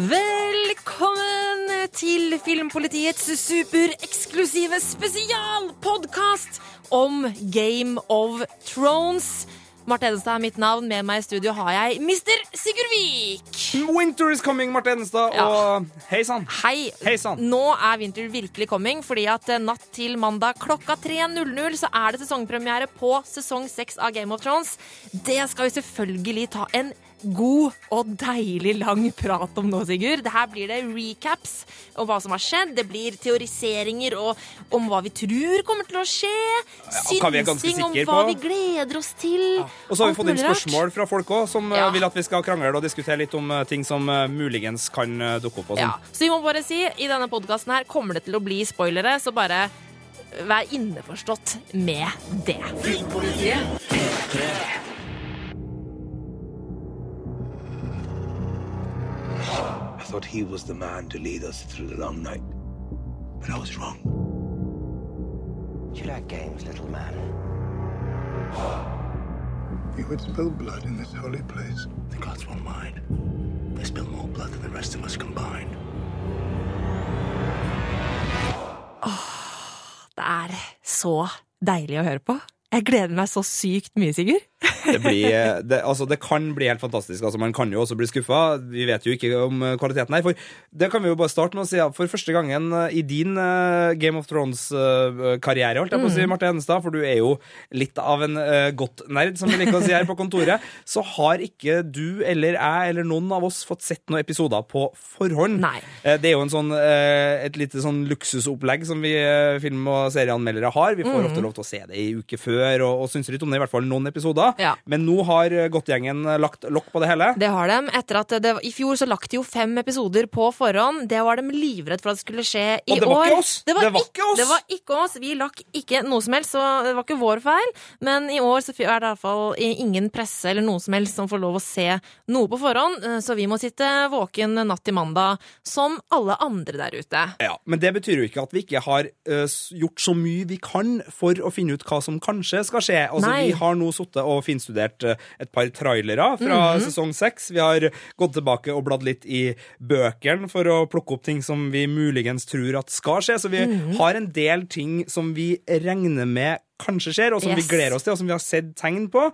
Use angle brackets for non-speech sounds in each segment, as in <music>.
Velkommen til Filmpolitiets supereksklusive spesialpodkast om Game of Thrones. Marte Edenstad er mitt navn. Med meg i studio har jeg Mr. Sigurd Vik. Winter is coming, Marte Edenstad. Ja. Og hei sann. Hei. Hei sann. Nå er vinter virkelig coming, fordi at eh, natt til mandag klokka 3.00 så er det sesongpremiere på sesong 6 av Game of Thrones. Det skal vi selvfølgelig ta en god og deilig lang prat om nå, Sigurd. Her blir det recaps om hva som har skjedd. Det blir teoriseringer og, om hva vi tror kommer til å skje. hva vi ganske Synsing om hva på. vi gleder oss til. Og så har vi fått inn spørsmål fra folk òg, som eh, Ja. vil at vi skal krangle og diskutere litt om eh, ting som eh, muligens kan dukke opp. og Ja, sånn. så vi må bare si, i denne podkasten her kommer det til å bli spoilere, så bare vær innforstått med det. I thought he was the man to lead us through the long night. But I was wrong. Do you like games, little man? You would spill blood in this holy place. The gods won't mind. They spill more blood than the rest of us combined. Det er så deilig å høre på. Jeg gleder meg så sykt mye, Sigurd. Det, blir, eh, det, altså, det kan bli helt fantastisk. Altså, man kan jo også bli skuffa. Vi vet jo ikke om eh, kvaliteten her. For det kan vi jo bare starte med å si for første gangen eh, i din uh, Game of Thrones-karriere, holdt jeg på å si, Mm. Marte Henestad, for du er jo litt av en uh, godt nerd, som vi liker å si her på kontoret, <laughs> så har ikke du eller jeg eller noen av oss fått sett noen episoder på forhånd. Nei. Eh, Det er jo en sånn, eh, et lite sånn luksusopplegg som vi eh, film- og serieanmeldere har. Vi får ofte lov til å se det i uke før og, og syns litt om det, i hvert fall noen episoder. Ja. Men nå har eh, Godtgjengen lagt lokk på det hele. Det har de. Etter at det, I fjor så lagt de jo fem episoder på forhånd. Det var de livredd for at det skulle skje i år. Og det var år. ikke oss! Det var, Det var ikke oss! Det var ikke oss. Vi lakk ikke noe som helst, så det var ikke vår feil. Men i år så er det iallfall ingen presse eller noen som helst som får lov å se noe på forhånd, eh, så vi må sitte våken natt til mandag som alle andre der ute. Ja, Men det betyr jo ikke at vi ikke har uh, gjort så mye vi kan for å finne ut hva som kanskje skal skje. Altså, Nei. Vi har nå sittet og finstudert eh, et par trailere fra Mhm. sesong seks. Vi har gått tilbake og bladd litt i bøkene for å plukke opp ting som vi muligens tror at skal skje. Så vi Mhm. har en del ting som vi regner med kanskje skjer, og som Yes. vi gleder oss til, og som vi har sett tegn på.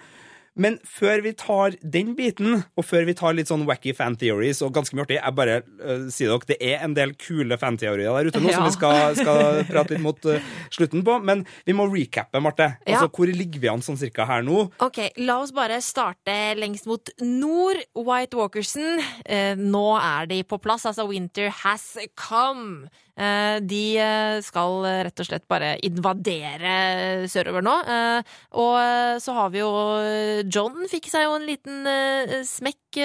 Men før vi tar den biten, og før vi tar litt sånn wacky fan theories og ganske mye artig, jeg bare uh, sier dere, det er en del kule fan theorier der ute nå Ja. som vi skal, skal <laughs> prate litt mot uh, slutten på. Men vi må recappe, Marte. Ja. Altså, Hvor ligger vi an sånn cirka her nå? Ok, La oss bare starte lengst mot nord. White Walkerson. uh, nå er de på plass. Altså, winter has come. Eh, de eh, skal rett og slett bare invadere sørover nå. Eh, og så har vi jo John fikk seg jo en liten smekk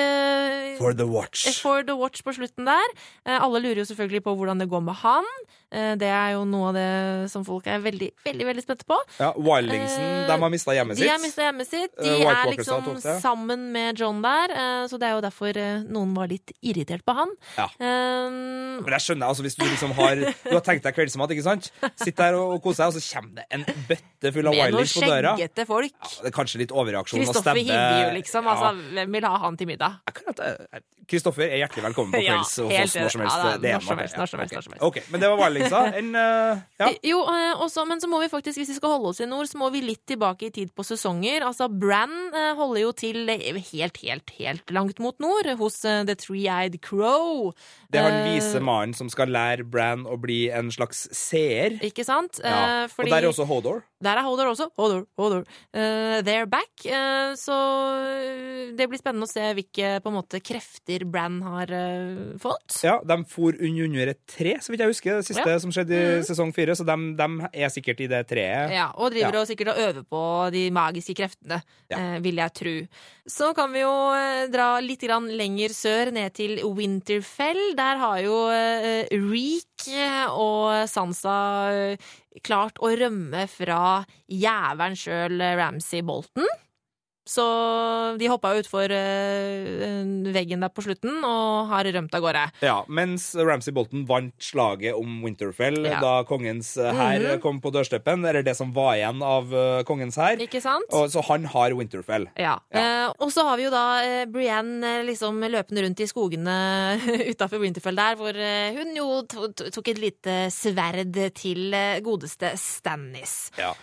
For the watch. For the watch på slutten der. Alle lurer jo selvfølgelig på hvordan det går med han. Eh, det er jo noe av det som folk er veldig, veldig, veldig spente på. Ja, Wildingsen, Eh, de har mista hjemmet sitt. De har mista hjemmet sitt. De uh, er liksom sammen med John der, eh, så det er jo derfor eh, noen var litt irritert på han. Ja. Um, Men jeg skjønner, altså Hvis du liksom har Du har tenkt deg kveldsmat, ikke sant? Sitt der og, og kose deg, og så kommer det en bøtte full av Wildings på døra. Med noen skjeggete folk. Ja, det er kanskje litt overreaksjon å Kristoffer stabbe Hivju, liksom. Ja. Altså, hvem vil ha han til middag? Kristoffer er hjertelig velkommen på <laughs> Ja, kvelds hos helt oss når som helst. Ja, er når som helst, når som helst, Okay. når som helst. ok. Ok, Men det var Wildingsa. En, uh, ja. Jo, eh, også, men så må vi faktisk, hvis vi skal holde oss i nord, så må vi litt tilbake i tid på sesonger. Altså, Bran eh, holder jo til eh, helt, helt, helt langt mot nord, hos eh, The Three-Eyed Crow. Det er han Eh, vise mannen som skal lære Bran å bli en slags seer. Ikke sant? Ja. Eh, Og der er også Hodor. Der er Hodor også. Hodor, Hodor. Uh, they're back. Uh, så det blir spennende å se hvilke på en måte, krefter Bran har uh, fått. Ja, De for under, et tre, så vidt jeg husker, det siste Ja. Mm. som skjedde i sesong fire. Så de, de er sikkert i det treet. Ja, og driver Ja. og sikkert og øver på de magiske kreftene, vil jeg tro. Så kan vi jo dra litt grann lenger sør, ned til Winterfell. Der har jo eh, Reek og Sansa eh, klart å rømme fra jævelen sjøl, Ramsay Bolton. Så de hoppa utfor uh, veggen der på slutten og har rømt av gårde. Ja, mens Ramsay Bolton vant slaget om Winterfell Ja. da kongens hær mm -hmm. kom på dørsteppen, eller det som var igjen av uh, kongens hær. Så han har Winterfell. Ja. Eh, og så har vi jo da eh, Brienne eh, liksom løpende rundt i skogene <laughs> utafor Winterfell der, hvor eh, hun jo to to- tok et lite sverd til eh, godeste Stannis. Ja.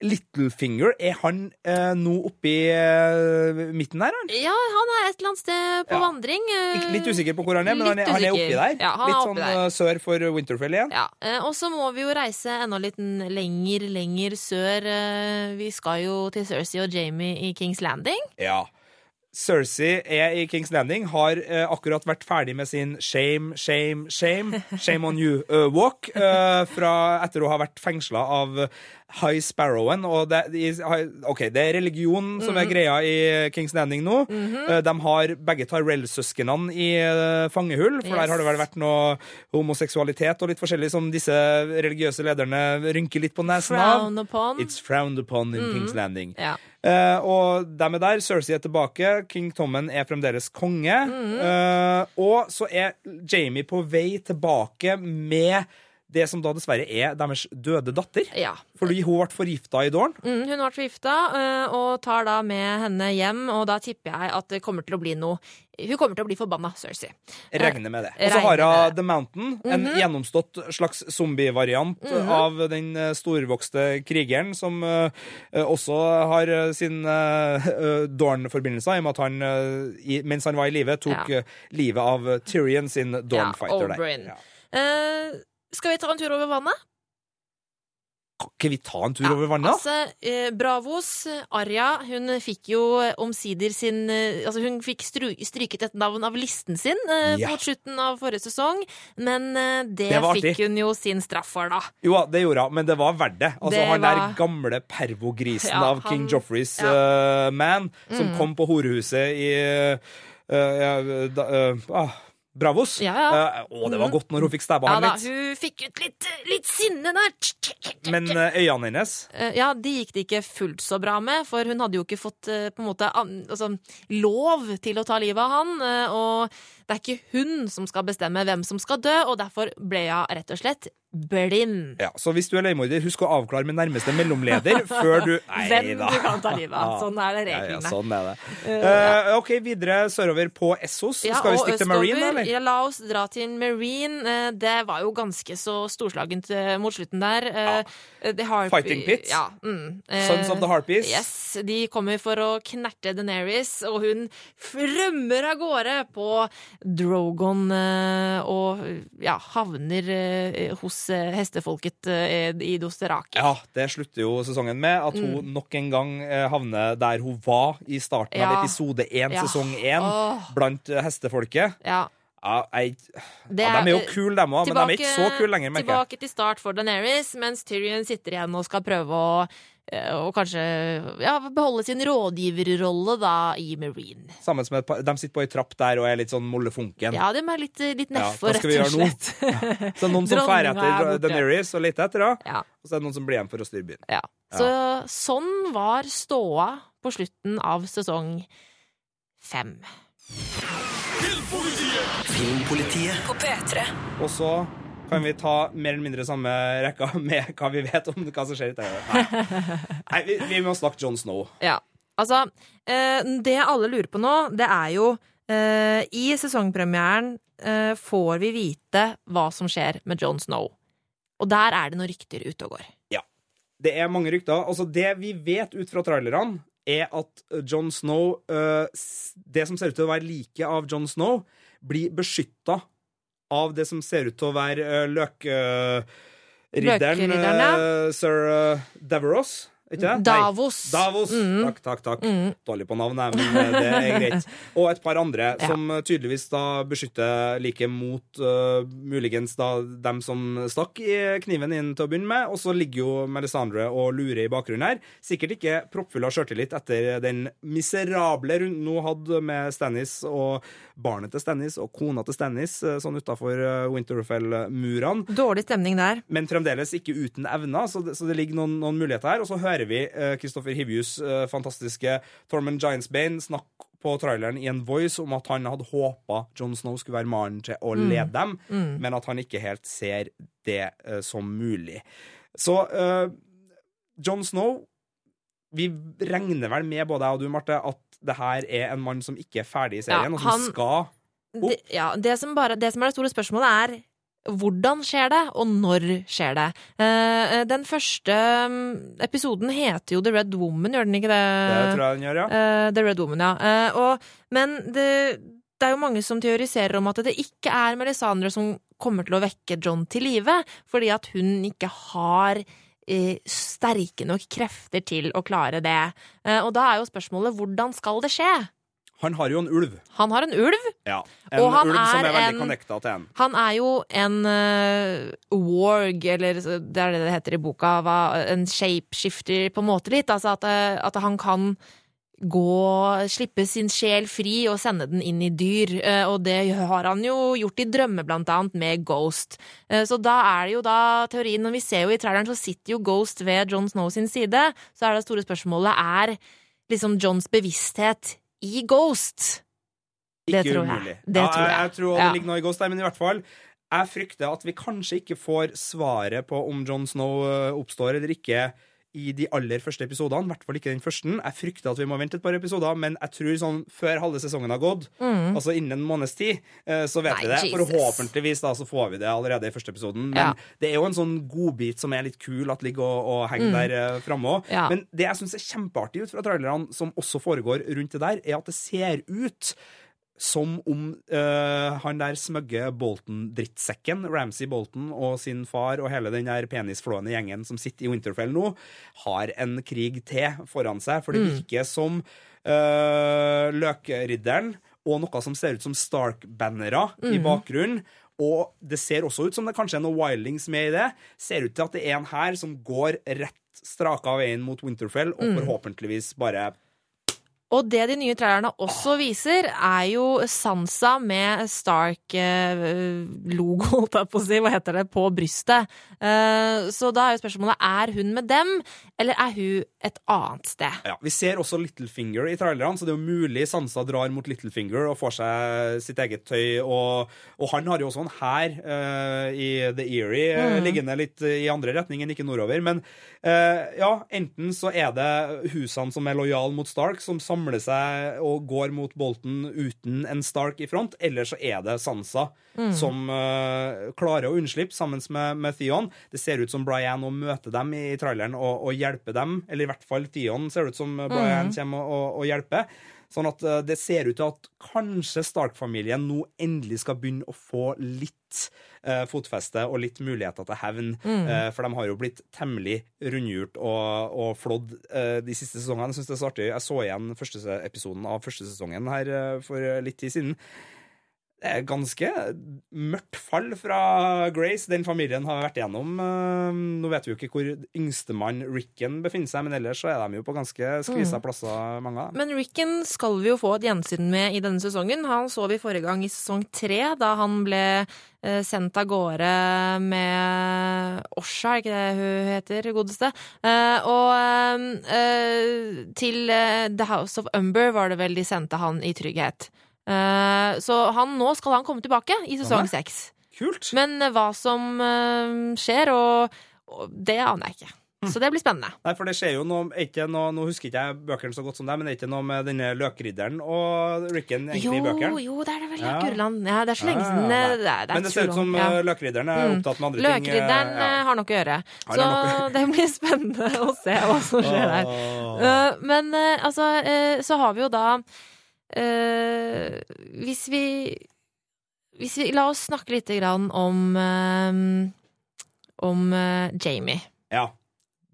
Littlefinger, er han eh, nå oppi eh, midten? Han? Ja, han er et eller annet sted på Ja. vandring. eh, Ikke- Litt usikker på hvor han er, men han er, Litt han er oppi der. Ja, han er Litt oppi sånn der. eh, sør for Winterfell igjen. Ja, eh, Og så må vi jo reise enda litt lenger, lenger sør. eh, Vi skal jo til Cersei og Jamie i Kings Landing. Ja. Cersei er i Kings Landing, har eh, akkurat vært ferdig med sin shame, shame, shame, shame on you-walk fra etter å ha vært fengsla av High Sparrowen. Og det, ok, det er religion som Mhm. er greia i Kings Landing nå. Eh, De har begge Tyrell-søsknene i eh, fangehull, for Yes. der har det vel vært noe homoseksualitet og litt forskjellig som disse religiøse lederne rynker litt på nesen av. Frowned upon. It's frowned upon in Kings Landing. Ja. Uh, og dem er der. Cersei er tilbake. King Tommen er fremdeles konge. Eh, og så er Jamie på vei tilbake med det som da dessverre er deres døde datter. ja. Fordi hun ble forgifta i dåren. Mm, hun ble forgifta eh, og tar da med henne hjem, og da tipper jeg at det kommer til å bli noe Hun kommer til å bli forbanna, Cersei. Regner med det. Og så har hun. The Mountain, en gjennomstått slags zombievariant av den eh, storvokste krigeren, som eh, eh, også har eh, sin uh, Dorn-forbindelser, i og med at han, eh, i, mens han var i live, tok Ja. eh, livet av eh, Tyrion sin Dorn-fighter. der. Oberyn. Ja. Eh, skal vi ta en tur over vannet? Kan ikke vi ta en tur Ja, over vannet? Altså, eh, Bravos, Arja Arya, hun fikk jo eh, omsider sin eh, Altså, hun fikk stryket et navn av listen sin eh, Ja. mot slutten av forrige sesong, men eh, det, Det fikk hun jo sin straff for, da. Jo, det gjorde hun, men det var verdt det. Altså, Det han der gamle pervogrisen Ja, av King han- Joffreys. Mm. eh, man, som kom på horehuset i uh, uh, eh, ah, Bravos. Ja, ja. Uh, å, det var godt når hun fikk stabba Ja han da, hun fikk ut litt, litt sinne der. Men eh, øynene hennes uh, Ja, de gikk det ikke fullt så bra med, for hun hadde jo ikke fått på en måte altså, lov til å ta livet av han. Og det er ikke hun som skal bestemme hvem som skal dø, og derfor ble hun rett og slett blind. ja, Så hvis du er leiemorder, husk å avklare med nærmeste mellomleder <laughs> før du Nei Hvem da. du kan ta livet av. Sånn er det Ja, ja, sånn er det. Eh, OK, videre sørover på Essos. Ja, Skal vi stikke til Marine, eller? Ja, la oss dra til Marine. Eh, Det var jo ganske så storslagent mot slutten der. Harp- Fighting Pits. Ja. Mm. Uh, Sons of the Harpies. Yes, De kommer for å knerte Deneris, og hun rømmer av gårde på Drogon eh, og ja, havner eh, hos eh, hestefolket i Dosteraki. Ja, det slutter jo sesongen med at hun nok en gang havner der hun var i starten av Mm. Episode 1, Ja. sesong 1, oh. blant hestefolket. Ja, Ja, jeg, det ja, de er jo kule, dem òg, men de er ikke så kule lenger. Tilbake til start for Daenerys, mens Tyrion sitter igjen og skal prøve å og kanskje ja, beholde sin rådgiverrolle da i Marine. Sammen med et de sitter på ei trapp der og er litt sånn mollefunken. Ja, de er litt, litt nedfor, ja, rett og slett. slett. Så noen som drar er etter Deneris og leter etter henne, Ja, og så er det noen som blir igjen for å styre byen. ja. Så sånn var ståa på slutten av sesong fem. Filmpolitiet På P3. Og så kan vi ta mer eller mindre samme rekka <laughs> med hva vi vet om hva som skjer i. Nei, Nei vi, vi må snakke John Snow. Ja, altså eh, Det alle lurer på nå, det er jo eh, I sesongpremieren eh, får vi vite hva som skjer med Jon Snow. Og der er det noen rykter ute og går. Det er mange rykter. Altså, det vi vet ut fra trailerne, er at John Snow Det som ser ut til å være liket av John Snow, blir beskytta av det som ser ut til å være øh, løkridderen ja. øh, sir øh, Det? Nei. Davos. Davos. Mm. Takk, takk, takk. Mm. Dårlig på navnet, men øh, det er greit. <laughs> Og et par andre Ja. som øh, tydeligvis da beskytter like mot uh, muligens da dem som stakk i kniven inn til å begynne med. Og så ligger jo Melisandre og lurer i bakgrunnen her. Sikkert ikke proppfull av sjøltillit etter den miserable runden hun hadde med Stannis og barnet til Stannis og kona til Stannis sånn utafor Winterfell-murene Dårlig stemning der. men fremdeles ikke uten evner, så det, så det ligger noen, noen muligheter her. Og så hører hører vi Kristoffer Hivjus eh, fantastiske Tormund Giantsbane snakke på traileren i en voice om at han hadde håpa Jon Snow skulle være mannen til å lede dem, men at han ikke helt ser det eh, som mulig. Så uh, Jon Snow Vi regner vel med, både jeg og du, Marte, at det her er en mann som ikke er ferdig i serien, Ja, og som han- skal Det, ja, det, som bare, det som er det store spørsmålet, er hvordan skjer det, og når skjer det? Eh, den første mm, episoden heter jo The Red Woman, gjør den ikke det? Det tror jeg den gjør, ja. Eh, The Red Woman, ja. Eh, og, men det, det er jo mange som teoriserer om at det ikke er Melisandre som kommer til å vekke John til live, fordi at hun ikke har eh, sterke nok krefter til å klare det. Eh, og da er jo spørsmålet hvordan skal det skje? Han har jo en ulv. Han har en ulv. Ja. En Og han ulv som er er veldig connecta til en. Han er jo en uh, warg, eller det er det det heter i boka, hva, en shapeshifter på en måte litt. Altså at, eh, at han kan gå, slippe sin sjel fri og sende den inn i dyr. Uh, Og det har han jo gjort i drømme, blant annet, med Ghost. Uh, Så da er det jo da teorien, og vi ser jo i traileren, så sitter jo Ghost ved Jon Snow sin side. Så er det store spørsmålet er liksom Johns bevissthet i Ghost. Det Ikke tror jeg. umulig. Det ja, tror jeg. jeg tror Ja. det ligger noe i Ghost der, men i hvert fall jeg frykter at vi kanskje ikke får svaret på om Jon Snow eh, oppstår eller ikke i de aller første episodene. I hvert fall ikke den første. Jeg frykter at vi må vente et par episoder, men jeg tror sånn før halve sesongen har gått, altså innen en måneds tid, eh, så vet Mm. Nei, vi det. Jesus. Forhåpentligvis da så får vi det allerede i første episoden. Men Ja. det er jo en sånn godbit som er litt kul at ligger og, og henger der eh, framme òg. Mm. Ja. Men det jeg syns er kjempeartig ut fra trailerne, som også foregår rundt det der, er at det ser ut som om uh, han der smøgge Bolton-drittsekken, Ramsay Bolton og sin far og hele den der penisflående gjengen som sitter i Winterfell nå, har en krig til foran seg. For det virker som uh, Løkridderen og noe som ser ut som Stark-bannere i bakgrunnen. Og det ser også ut som det kanskje er noe Wildings med i det. Ser ut til at det er en her som går rett straka veien mot Winterfell, og forhåpentligvis bare Og det de nye trailerne også viser, er jo Sansa med Stark-logo, <laughs> holdt jeg på å si, hva heter det, på brystet. Eh, Så da er jo spørsmålet er hun med dem, eller er hun et annet sted? Ja, Vi ser også Littlefinger i trailerne, så det er jo mulig Sansa drar mot Littlefinger og får seg sitt eget tøy. Og, og han har jo også en hær uh, i The Eerie mm. liggende litt i andre retning enn ikke nordover. Men uh, ja, enten så er det husene som er lojale mot Stark, som samler seg og går mot Bolton uten en Stark i front, eller så er det Sansa som uh, klarer å unnslippe sammen med, med Theon. Det ser ut som Brian nå møter dem i traileren og, og hjelper dem, eller i hvert fall Theon ser det ut som Brian kommer og, og, og hjelper. Sånn at eh, det ser ut til at kanskje Stark-familien nå endelig skal begynne å få litt eh, fotfeste og litt muligheter til hevn. Eh, for de har jo blitt temmelig rundhjult og, og flådd de siste sesongene. Jeg synes det er så artig. Jeg så igjen første episoden av første sesongen her for litt tid siden. Det er ganske mørkt fall fra Grace den familien har vært igjennom. Eh, Nå vet vi jo ikke hvor yngstemann Ricken befinner seg, men ellers så er de jo på ganske skvisa plasser, mange av dem. Men Ricken skal vi jo få et gjensyn med i denne sesongen. Han så vi forrige gang i sesong tre, da han ble eh, sendt av gårde med Osha, er ikke det hun heter, godeste? Eh, og eh, til The House of Umber var det vel de sendte han i trygghet. Eh, så han, nå skal han komme tilbake i sesong seks. Kult! Men eh, hva som eh, skjer, og, og det aner jeg ikke. Så det blir spennende. Nei, for det skjer jo noe, ikke noe Nå husker ikke jeg bøkene så godt som deg, men det er ikke noe med denne løkridderen og Ricken Jo, egentlig i bøkene? jo, det er det vel, ja. Ja. Gurland. Ja, det er så lenge Ja, siden. Ja, eh, Det er, det er Men det ser ut som ja. løkridderen er Mm. opptatt med andre ting. Løkridderen ja. eh, har nok å gjøre. Så har <laughs> det blir spennende å se hva som skjer der. Men altså, så har vi jo da eh, Hvis vi hvis vi, La oss snakke litt grann om eh, om eh, Jamie. Ja.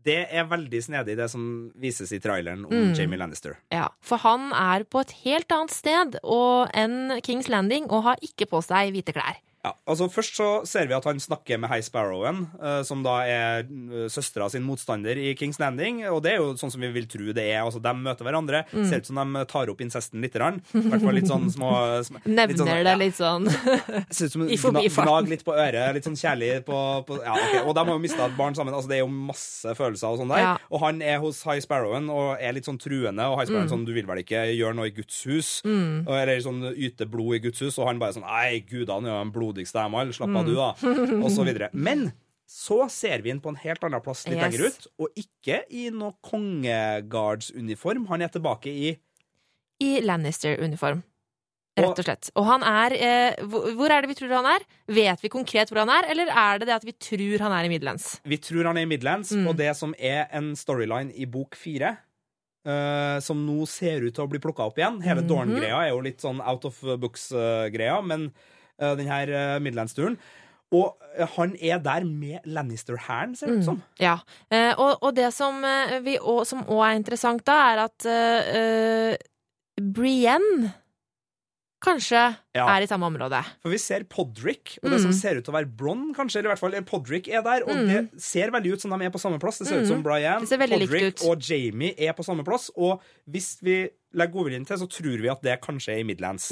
Det er veldig snedig, det som vises i traileren om Mm. Jamie Lannister. Ja, For han er på et helt annet sted og enn Kings Landing og har ikke på seg hvite klær. Ja, altså Først så ser vi at han snakker med High Sparrowen, eh, som da er uh, søstera sin motstander i Kings Landing. Og det er jo sånn som vi vil tro det er. altså De møter hverandre. Mm. Ser ut som de tar opp incesten litt. I hvert fall litt sånn små <laughs> sm- Nevner litt sånn, det litt sånn Ser ut som i forbifarten. gnag litt på øret. Litt sånn kjærlig på, på ja, ok. Og de har jo mista et barn sammen. altså Det er jo masse følelser og sånn der. Ja. Og han er hos High Sparrowen og er litt sånn truende. Og High Sparrowen Mm. sånn Du vil vel ikke gjøre noe i Guds hus? Mm. Eller sånn yte blod i Guds hus. Og han bare sånn Nei, gudene er jo den blodigste av dem alle. Slapp Mm. av, du, da. Og så <laughs> videre. Men så ser vi ham på en helt annen plass litt Yes. lenger ut, og ikke i noe kongegardsuniform. Han er tilbake i i Lannister-uniform. Rett og slett. Og han er eh, hvor, er det vi tror han er? Vet vi konkret hvor han er, eller er det det at vi tror han er i Midlands? Vi tror han er i Midlands, Mm. og det som er en storyline i bok fire eh, som nå ser ut til å bli plukka opp igjen. Hele Mhm. Dorn-greia er jo litt sånn out of books-greia, men uh, den her uh, Midlands-turen Og eh, han er der med Lannister-hæren, ser det ut som. Ja. Eh, og, og det som, eh, vi, og, som også er interessant da, er at eh, eh, Brienne kanskje Ja. er i samme område. For vi ser Podrick, og det som ser ut til å være Bronn, kanskje, eller i hvert fall Podrick er der, og det ser veldig ut som de er på samme plass. Det ser ut som Brian, Podrick og Jamie er på samme plass, og hvis vi legger godviljen til, så tror vi at det kanskje er i Midlands.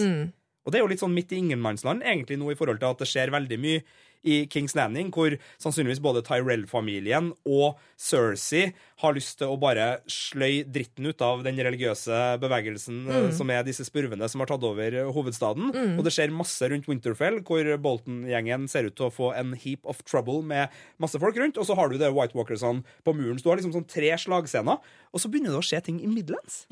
Og det er jo litt sånn midt i ingenmannsland, egentlig nå i forhold til at det skjer veldig mye i Kings Landing, hvor sannsynligvis både Tyrell-familien og Cersei har lyst til å bare sløy dritten ut av den religiøse bevegelsen mm. som er disse spurvene som har tatt over hovedstaden. hovedstaden. Og det skjer masse rundt Winterfell, hvor Bolton-gjengen ser ut til å få en heap of trouble med masse folk rundt. Og så har du det White Walkersene på muren. Så du har liksom sånn tre slagscener, og så begynner det å skje ting i Midlands.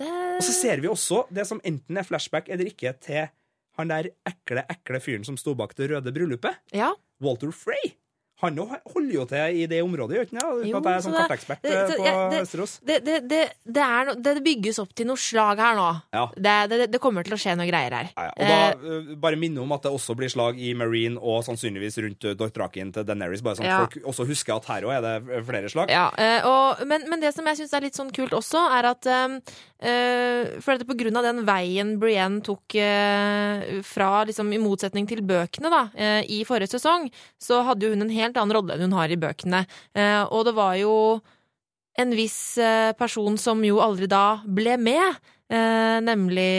Det, Og så ser vi også det som enten er flashback eller ikke til han der ekle, ekle fyren som sto bak det røde bryllupet. ja. Walter Frey. Han holder jo til i det området, gjør han ikke det? Uten at jeg er sånn kartekspert det- det, på jeg- det- Østerås. Det, det, det, det, no, det bygges opp til noe slag her nå. Ja. Det, det, det kommer til å skje noe greier her. Ja, ja. Og da eh, bare minne om at det også blir slag i Marine og sannsynligvis rundt uh, til Daenerys, bare sånn at folk også husker at her òg er det eh, flere slag. Ja, eh, og, men, men det som jeg syns er litt sånn kult også, er at um, eh, For dette på grunn av den veien Brienne tok eh, fra, liksom i motsetning til bøkene, da, eh, i forrige sesong, så hadde jo hun en helt annen rolle enn hun har i bøkene. Eh, og det var jo en viss eh, person som jo aldri da ble med, eh, nemlig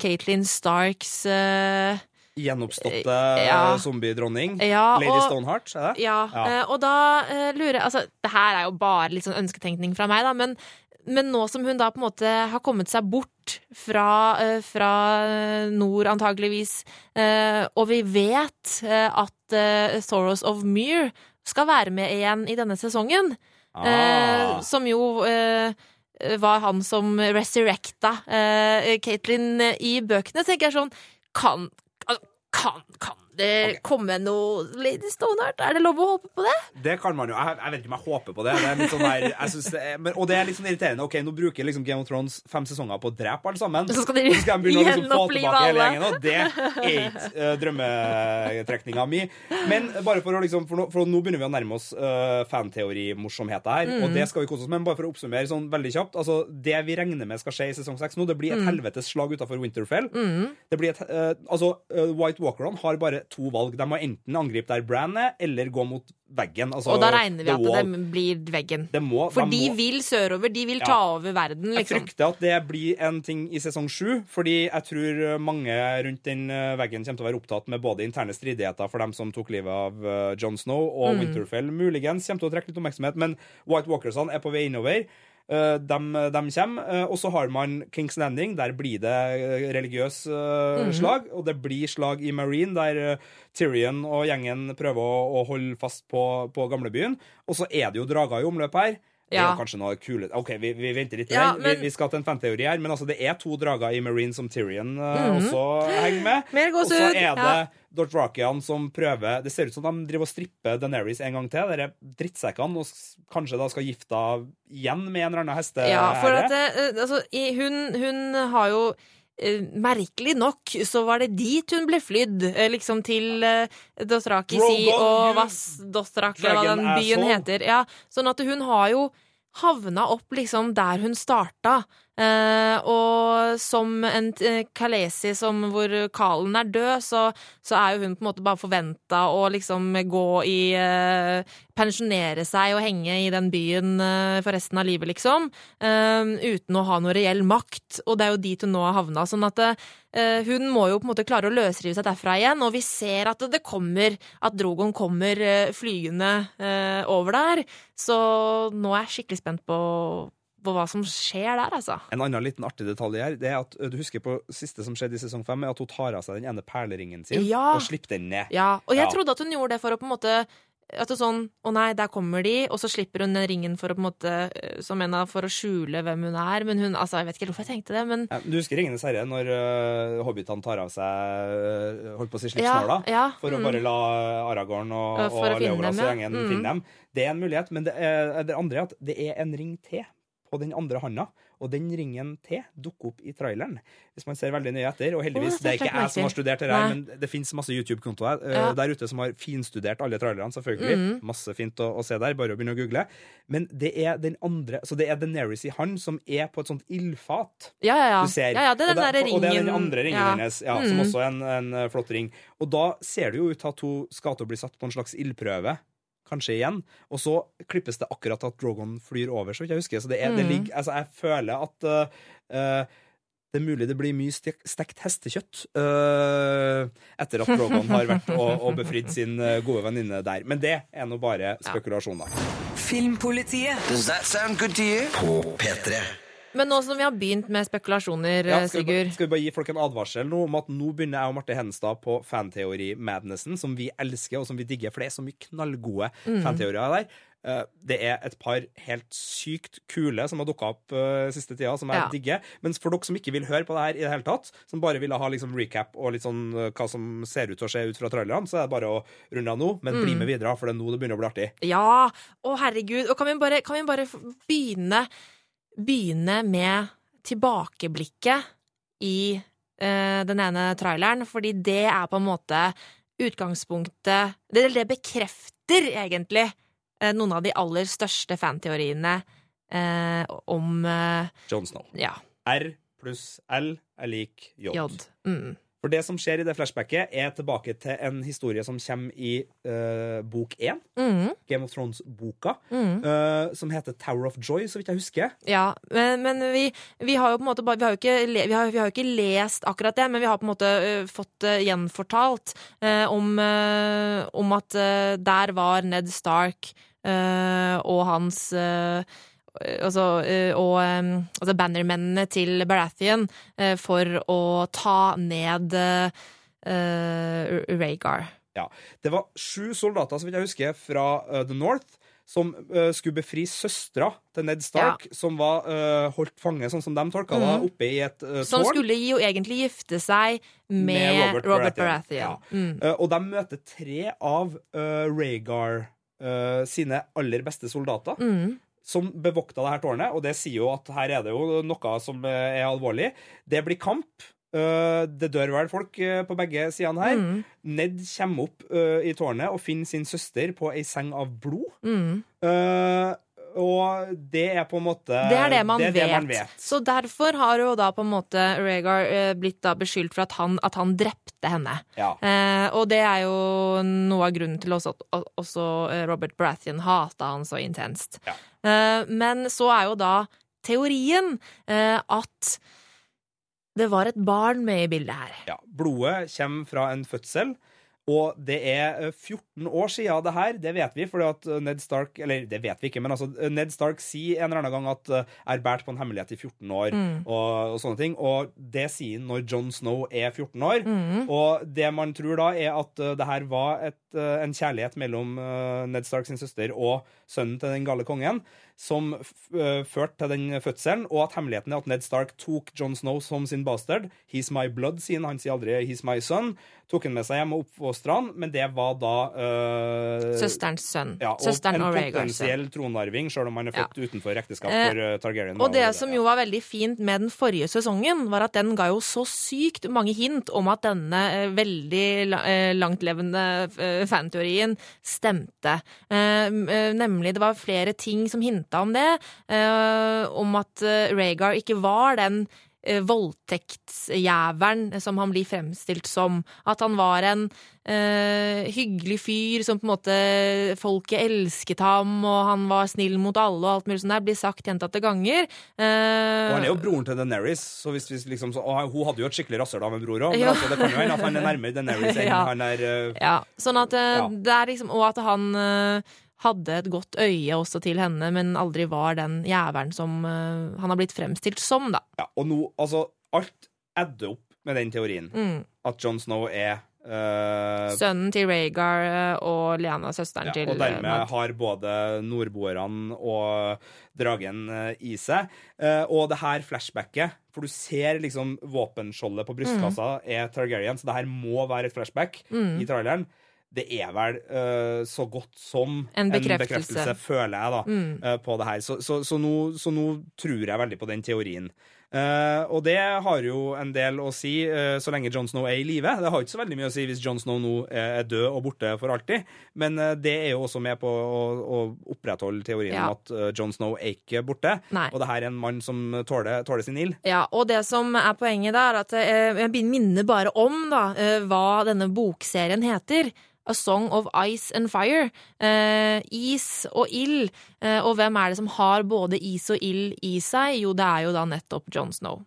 Caitlyn Starks eh, Gjenoppståtte Ja. zombiedronning. Ja, Lady Stoneheart, er det? Ja, Ja. og da lurer jeg Altså, det her er jo bare litt sånn ønsketenkning fra meg, da, men, men nå som hun da på en måte har kommet seg bort fra, fra nord, antageligvis, og vi vet at eh, Soros of Muir skal være med igjen i denne sesongen, eh, Ah. som jo eh, var han som resurrecta eh, Caitlyn i bøkene, tenker jeg sånn Kan, kan, kan det kommer noe Lady Stoneheart? Er det lov å håpe på det? Det kan man jo. Jeg, jeg vet ikke om jeg håper på det. det sånn der, jeg det er, men, og det er litt sånn irriterende. Ok, Nå bruker liksom Game of Thrones fem sesonger på å drepe alle sammen. Så skal de Og så skal de begynne å liksom <laughs> få tilbake hele gjengen. Og det er <laughs> ikke uh, drømmetrekninga mi. Men bare for å liksom For nå, for nå begynner vi å nærme oss uh, fanteorimorsomheter her, og Mm. det skal vi kose oss med. Men bare for å oppsummere sånn veldig kjapt altså Det vi regner med skal skje i sesong seks nå, det blir et Mm. helvetes slag utafor Winterfell. Det blir et, uh, altså, eh, White Walkerne har bare to valg. De må enten angripe der brandet er, eller gå mot veggen. Altså, Og da regner vi at det blir veggen. Det må, For de de må, vil sørover, de vil Ja. ta over verden, liksom. Jeg frykter at det blir en ting i sesong sju, fordi jeg tror mange rundt den eh, veggen kommer til å være opptatt med både interne stridigheter for dem som tok livet av John Jon Snow, Mm. og Winterfell muligens kommer til å trekke litt oppmerksomhet, men White Walkersene er på vei innover. Uh, de, kommer. Uh, og så har man Kings Landing. Der blir det eh, religiøs mm -hmm. slag. Og det blir slag i Marine, der eh, Tyrion og gjengen prøver å, å holde fast på, på gamlebyen. Og så er det jo drager i omløp her. Det er jo kanskje noe kule OK, vi, vi venter litt. Ja, men- vi, vi skal til en fanteori her, men altså, det er to drager i Marine som Tyrion eh, også henger med. <laughs> Og så er det ja. Dothrakian som prøver Det ser ut som de driver og stripper Daenerys en gang til. Dere drittsekkene, og kanskje da skal gifte igjen med en eller annen heste. Ja, for at det, altså, hun, hun har jo eh, merkelig nok så var det dit hun ble flydd, eh, liksom til uh, Dothraki si og you Vass Dothrak, eller hva den byen asshole. heter. Ja, sånn at hun har jo havna opp liksom der hun starta. Eh, og som en uh, Kalesi som hvor Kalen er død, så, så er jo hun på en måte bare forventa å liksom gå i uh, Pensjonere seg og henge i den byen uh, for resten av livet, liksom. eh, uten å ha noe reell makt. Og det er jo dit hun nå har havna. Sånn at eh, hun må jo på en måte klare å løsrive seg derfra igjen, og vi ser at det kommer At Drogon kommer eh, flygende eh, over der. Så nå er jeg skikkelig spent på, på hva som skjer der, altså. En annen liten artig detalj her, det er at du husker på siste som skjedde i sesong fem, er at hun tar av seg den ene perleringen sin Ja. og slipper den ned. Ja, og jeg Ja. trodde at hun gjorde det for å på en måte at det er sånn, Å nei, der kommer de, og så slipper hun den ringen for å på en måte eh, som en av for å skjule hvem hun er. Men hun, altså, jeg vet ikke hvorfor jeg tenkte det, men Ja, Du husker Ringenes herre, når uh, hobbitene tar av seg uh, holdt på å si slipsnåla? ja, For å mm. bare la Aragorn og, Ja, for å og finne dem, og gjengen Mm. finne dem. Det er en mulighet, men det, er, det andre er at det er en ring til på den andre handa. Og den ringen til dukker opp i traileren, hvis man ser veldig nøye etter. Og heldigvis, det er ikke jeg som har studert det her, men det fins masse YouTube-kontoer uh, Ja. der ute som har finstudert alle trailerne, selvfølgelig. Mm. Masse fint å, å se der, bare å begynne å google. Men det er den andre Så det er Deneris i hand som er på et sånt ildfat Ja, ja, ja. du ser. ja, ja det er og, den derre ringen. og det er den andre ringen ja. hennes, ja, som også er en, en eh, flott ring. Og da ser det jo ut til at hun skal til å bli satt på en slags ildprøve. Kanskje igjen. Og så klippes det akkurat at Drogon flyr over, så vidt jeg husker. Så det er, det Mm. ligger, altså jeg føler at uh, eh, det er mulig det blir mye stek, stekt hestekjøtt uh, etter at Drogon har vært og, og befridd sin gode venninne der. Men det er nå bare spekulasjoner. Filmpolitiet Does that sound good to you? på P3. Men nå som vi har begynt med spekulasjoner, Ja, skal Sigurd vi, skal vi bare gi folk en advarsel nå om at nå begynner jeg og Marte Henstad på fanteori-madnessen, som vi elsker og som vi digger, for det er så mye knallgode Mm. fanteorier der. Eh, Det er et par helt sykt kule som har dukka opp uh, siste tida, som jeg Ja. digger. Mens for dere som ikke vil høre på det her i det hele tatt, som bare ville ha liksom recap og litt sånn uh, hva som ser ut til å skje ut fra trailerne, så er det bare å runde av nå. Men Mm. bli med videre, for det er nå det begynner å bli artig. Ja! Å, herregud. Og kan vi bare, kan vi bare begynne, begynne med tilbakeblikket i uh, den ene traileren? Fordi det er på en måte utgangspunktet Det, det bekrefter egentlig uh, noen av de aller største fanteoriene uh, om John Snow. ja, R pluss L er lik J. J. Mm. For det som skjer i det flashbacket, er tilbake til en historie som kommer i uh, bok én. Mm. Game of Thrones-boka. Mm. Uh, som heter Tower of Joy, så vidt jeg husker. Ja, men, men vi, vi har jo på en måte bare Vi har ikke, vi har, vi har jo ikke lest akkurat det, men vi har på en måte ø, fått gjenfortalt uh, om, eh, om at eh, der var Ned Stark eh, og hans eh, Altså, eh, og altså bannermennene til Baratheon eh, for å ta ned uh, Rhaegar. Ja. Det var sju soldater, så vidt jeg husker, fra uh, The North. Som uh, skulle befri søstera til Ned Stark, som var uh, holdt fange, sånn som de tolka det, mm. oppe i et uh, Som skulle jo egentlig gifte seg med, Robert, Baratheon. Mm. Eh, og de møter tre av uh, Rhaegar sine aller beste soldater. Mm. Som bevokta det her tårnet, og det sier jo at her er det jo noe som eh, er alvorlig. Det blir kamp. Eh, Det dør vel folk eh, på begge sidene her. Mm. Ned kommer opp i tårnet og finner sin søster på ei seng av blod. Mm. Og det er på en måte Det er det man, er vet. det man vet. Så derfor har jo da på en måte Rhaegar eh, blitt da beskyldt for at han, at han drepte henne. Ja. Eh, og det er jo noe av grunnen til også at at også eh, Robert Brathian hata han så intenst. Ja. Eh, men så er jo da teorien eh, at det var et barn med i bildet her. Ja, Blodet kommer fra en fødsel, og det er eh, 14 år siden det her. Det vet vi, fordi at eh, Ned Stark Eller det vet vi ikke, men altså, eh, Ned Stark sier en eller annen gang at eh, er båret på en hemmelighet i 14 år, Mm. og, og sånne ting. Og det sier han når Jon Snow er 14 år. Mm. Og det man tror da, er at eh, det her var et, eh, en kjærlighet mellom eh, Ned Stark sin søster og sønnen til den gale kongen, som eh, førte til den fødselen, og at hemmeligheten er at Ned Stark tok Jon Snow som sin bastard. He's my blood, sier han. Han sier aldri he's my son. tok han med seg hjem og oppfostra han, men det var da eh, Søsterens sønn. ja, og Søsteren en og Rhaegar. sønn. potensiell tronarving, selv om han er født utenfor ekteskap Eh, for uh, Targaryen. Og det, det som jo var veldig fint med den forrige sesongen, var at den ga jo så sykt mange hint om at denne veldig la- langtlevende fanteorien stemte. Nemlig nemlig, det var flere ting som hinta om det. eh, om at eh, Rhaegar ikke var den eh, voldtektsjævelen som han blir fremstilt som. At han var en eh, hyggelig fyr som på en måte folket elsket ham, og han var snill mot alle og alt mulig sånt der, blir sagt gjentatte ganger. Eh, Og han er jo broren til Daenerys, så hvis vi liksom så, og hun hadde jo et skikkelig rasshøl av en bror òg, men altså, det kan jo hende at han er nærmere Daenerys enn <laughs> Ja. han er uh, Ja, sånn at Ja. det er liksom Og at han eh, hadde et godt øye også til henne, men aldri var den jævelen som uh, han har blitt fremstilt som, da. ja, Og nå, altså, alt adder opp med den teorien. Mm. At Jon Snow er uh, Sønnen til Rhaegar eh, og Liana, søsteren ja, til Og dermed uh, har både nordboerne og dragen i seg. Og det her flashbacket, for du ser liksom våpenskjoldet på brystkassa Mm. er Targaryen, så det her må være et flashback i traileren. Det er vel uh, så godt som En bekreftelse. Mm. føler jeg, da, eh, på det her. Så, så, så, nå, så nå tror jeg veldig på den teorien. Uh, og det har jo en del å si så lenge Jon Snow er i live. Det har ikke så veldig mye å si hvis Jon Snow nå er død og borte for alltid, men det er jo også med på å, å opprettholde teorien Ja. om at Jon Snow er ikke borte. Nei. Og det her er en mann som tåler, tåler sin ild. Ja, og det som er poenget da, er at jeg minner bare om da, hva denne bokserien heter. A Song of Ice and Fire. Eh, is og ild. Eh, og hvem er det som har både is og ild i seg? Jo, det er jo da nettopp Jon Snow.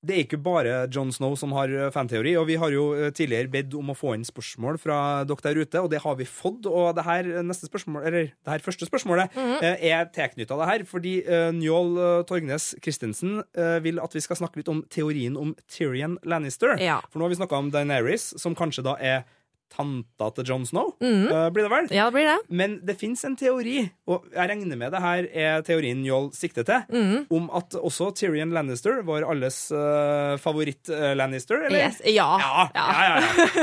Det er ikke bare Jon Snow som har eh, fanteori, og vi har jo eh, tidligere bedt om å få inn spørsmål fra dere der ute, og det har vi fått. Og det her, eh, spørsmål, eller det her første spørsmålet eh, er tilknytta det her, fordi Njål Torgnes Christensen vil at vi skal snakke litt om teorien om Tyrion Lannister. Ja. For nå har vi snakka om Daenerys, som kanskje da er tanta til Jon Snow, eh, blir det vel? Ja, det blir det. Men det fins en teori, og jeg regner med det her er teorien Joll sikter til, om at også Tyrion Lannister, vår alles uh, favoritt-Lannister, eller? Yes. Ja. Ja, ja, ja.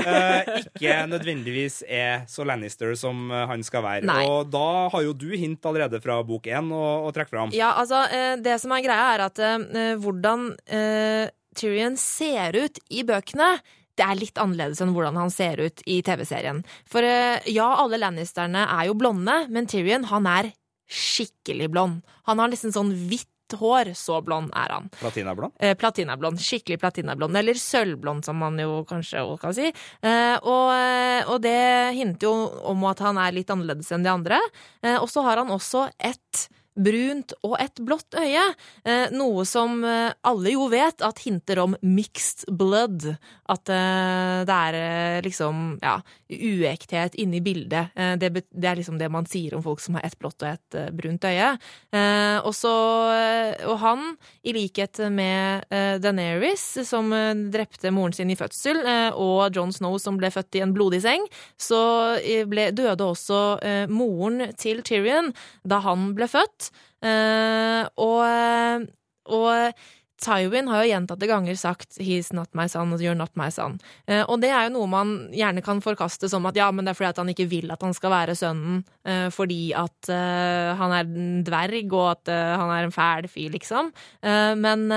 Eh, ikke nødvendigvis er så Lannister som eh, han skal være. Nei. Og da har jo du hint allerede fra bok én å, trekke fram. Ja, altså, eh, det som er greia, er at eh, hvordan eh, Tyrion ser ut i bøkene det er litt annerledes enn hvordan han ser ut i TV-serien. For eh, ja, alle Lannisterne er jo blonde, men Tyrion, han er skikkelig blond. Han har liksom sånn hvitt hår, så blond er han. Platinablond. Eh, platinablond. Skikkelig platinablond. Eller sølvblond, som man jo kanskje også kan si. Eh, og, eh, og det hinter jo om at han er litt annerledes enn de andre. Eh, og så har han også et brunt og et blått øye. Eh, noe som eh, alle jo vet at hinter om mixed blood. At eh, det er liksom ja, uekthet inni bildet. Det, er liksom det man sier om folk som har et blått og eh, brunt øye. Og, så, og han, i likhet med Daenerys, som drepte moren sin i fødsel, og Jon Snow, som ble født i en blodig seng, så ble, døde også moren til Tyrion da han ble født. Eh, og, eh, og Tywin har jo gjentatte ganger sagt 'he's not my son', 'you're not my son'. Eh, og det er jo noe man gjerne kan forkaste som at ja, men det er fordi at han ikke vil at han skal være sønnen, eh, fordi at eh, han er en dverg, og at eh, han er en fæl fyr, liksom. Men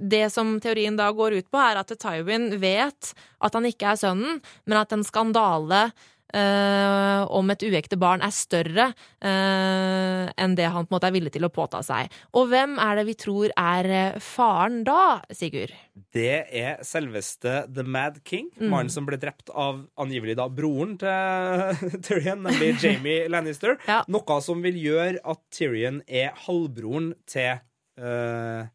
det som teorien da går ut på, er at Tywin vet at han ikke er sønnen, men at en skandale eh, om et uekte barn er større eh, enn det han på en måte er villig til å påta seg. Og hvem er det vi tror er eh, faren da, Sigurd? Det er selveste The Mad King, Mm. mannen som ble drept av angivelig da broren til <laughs> Tyrion, nemlig <laughs> Jamie Lannister. Ja. Noe som vil gjøre at Tyrion er halvbroren til uh,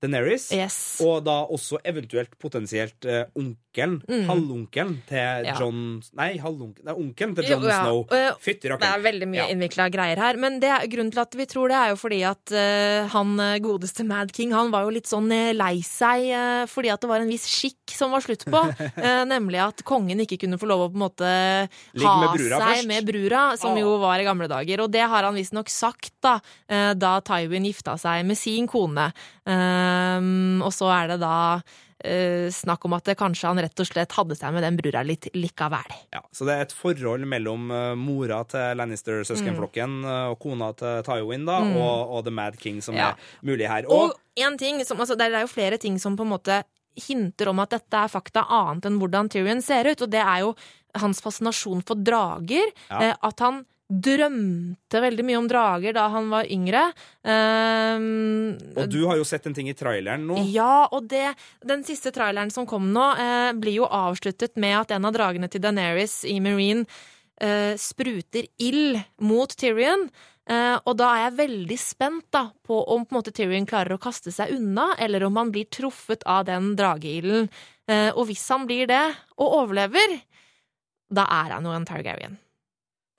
Daenerys. Yes. Og da også eventuelt potensielt eh, onkelen, halvonkelen til Mm. Ja. John Nei, halvonkelen, det er onkelen til John Jo, ja. Snow. Fytti rakkeren. Det er veldig mye Ja. innvikla greier her. Men det er, grunnen til at vi tror det, er jo fordi at uh, han eh, godeste Mad King han var jo litt sånn eh, lei seg uh, fordi at det var en viss skikk som var slutt på. uh, <laughs> nemlig at kongen ikke kunne få lov å på en måte ha med seg først. med brura, som oh. jo var i gamle dager. Og det har han visstnok sagt da, eh, da Tywin gifta seg med sin kone. Um, og så er det da eh, snakk om at det kanskje han rett og slett hadde seg med den brura litt likevel. Ja, så det er et forhold mellom eh, mora til Lannister-søskenflokken mm. og kona til Tywin da, og, og The Mad King som Ja. er mulig her. Og en ting som, altså, det er jo flere ting som på en måte hinter om at dette er fakta annet enn hvordan Tyrion ser ut, og det er jo hans fascinasjon for drager. Ja. Eh, at han drømte veldig mye om drager da han var yngre. Um, og du har jo sett en ting i traileren nå. Ja, og det, den siste traileren som kom nå, eh, blir jo avsluttet med at en av dragene til Daenerys i Marine eh, spruter ild mot Tyrion. Eh, og da er jeg veldig spent da, på om på måte, Tyrion klarer å kaste seg unna, eller om han blir truffet av den drageilden. Eh, og hvis han blir det, og overlever, da er han jo en Targaryen.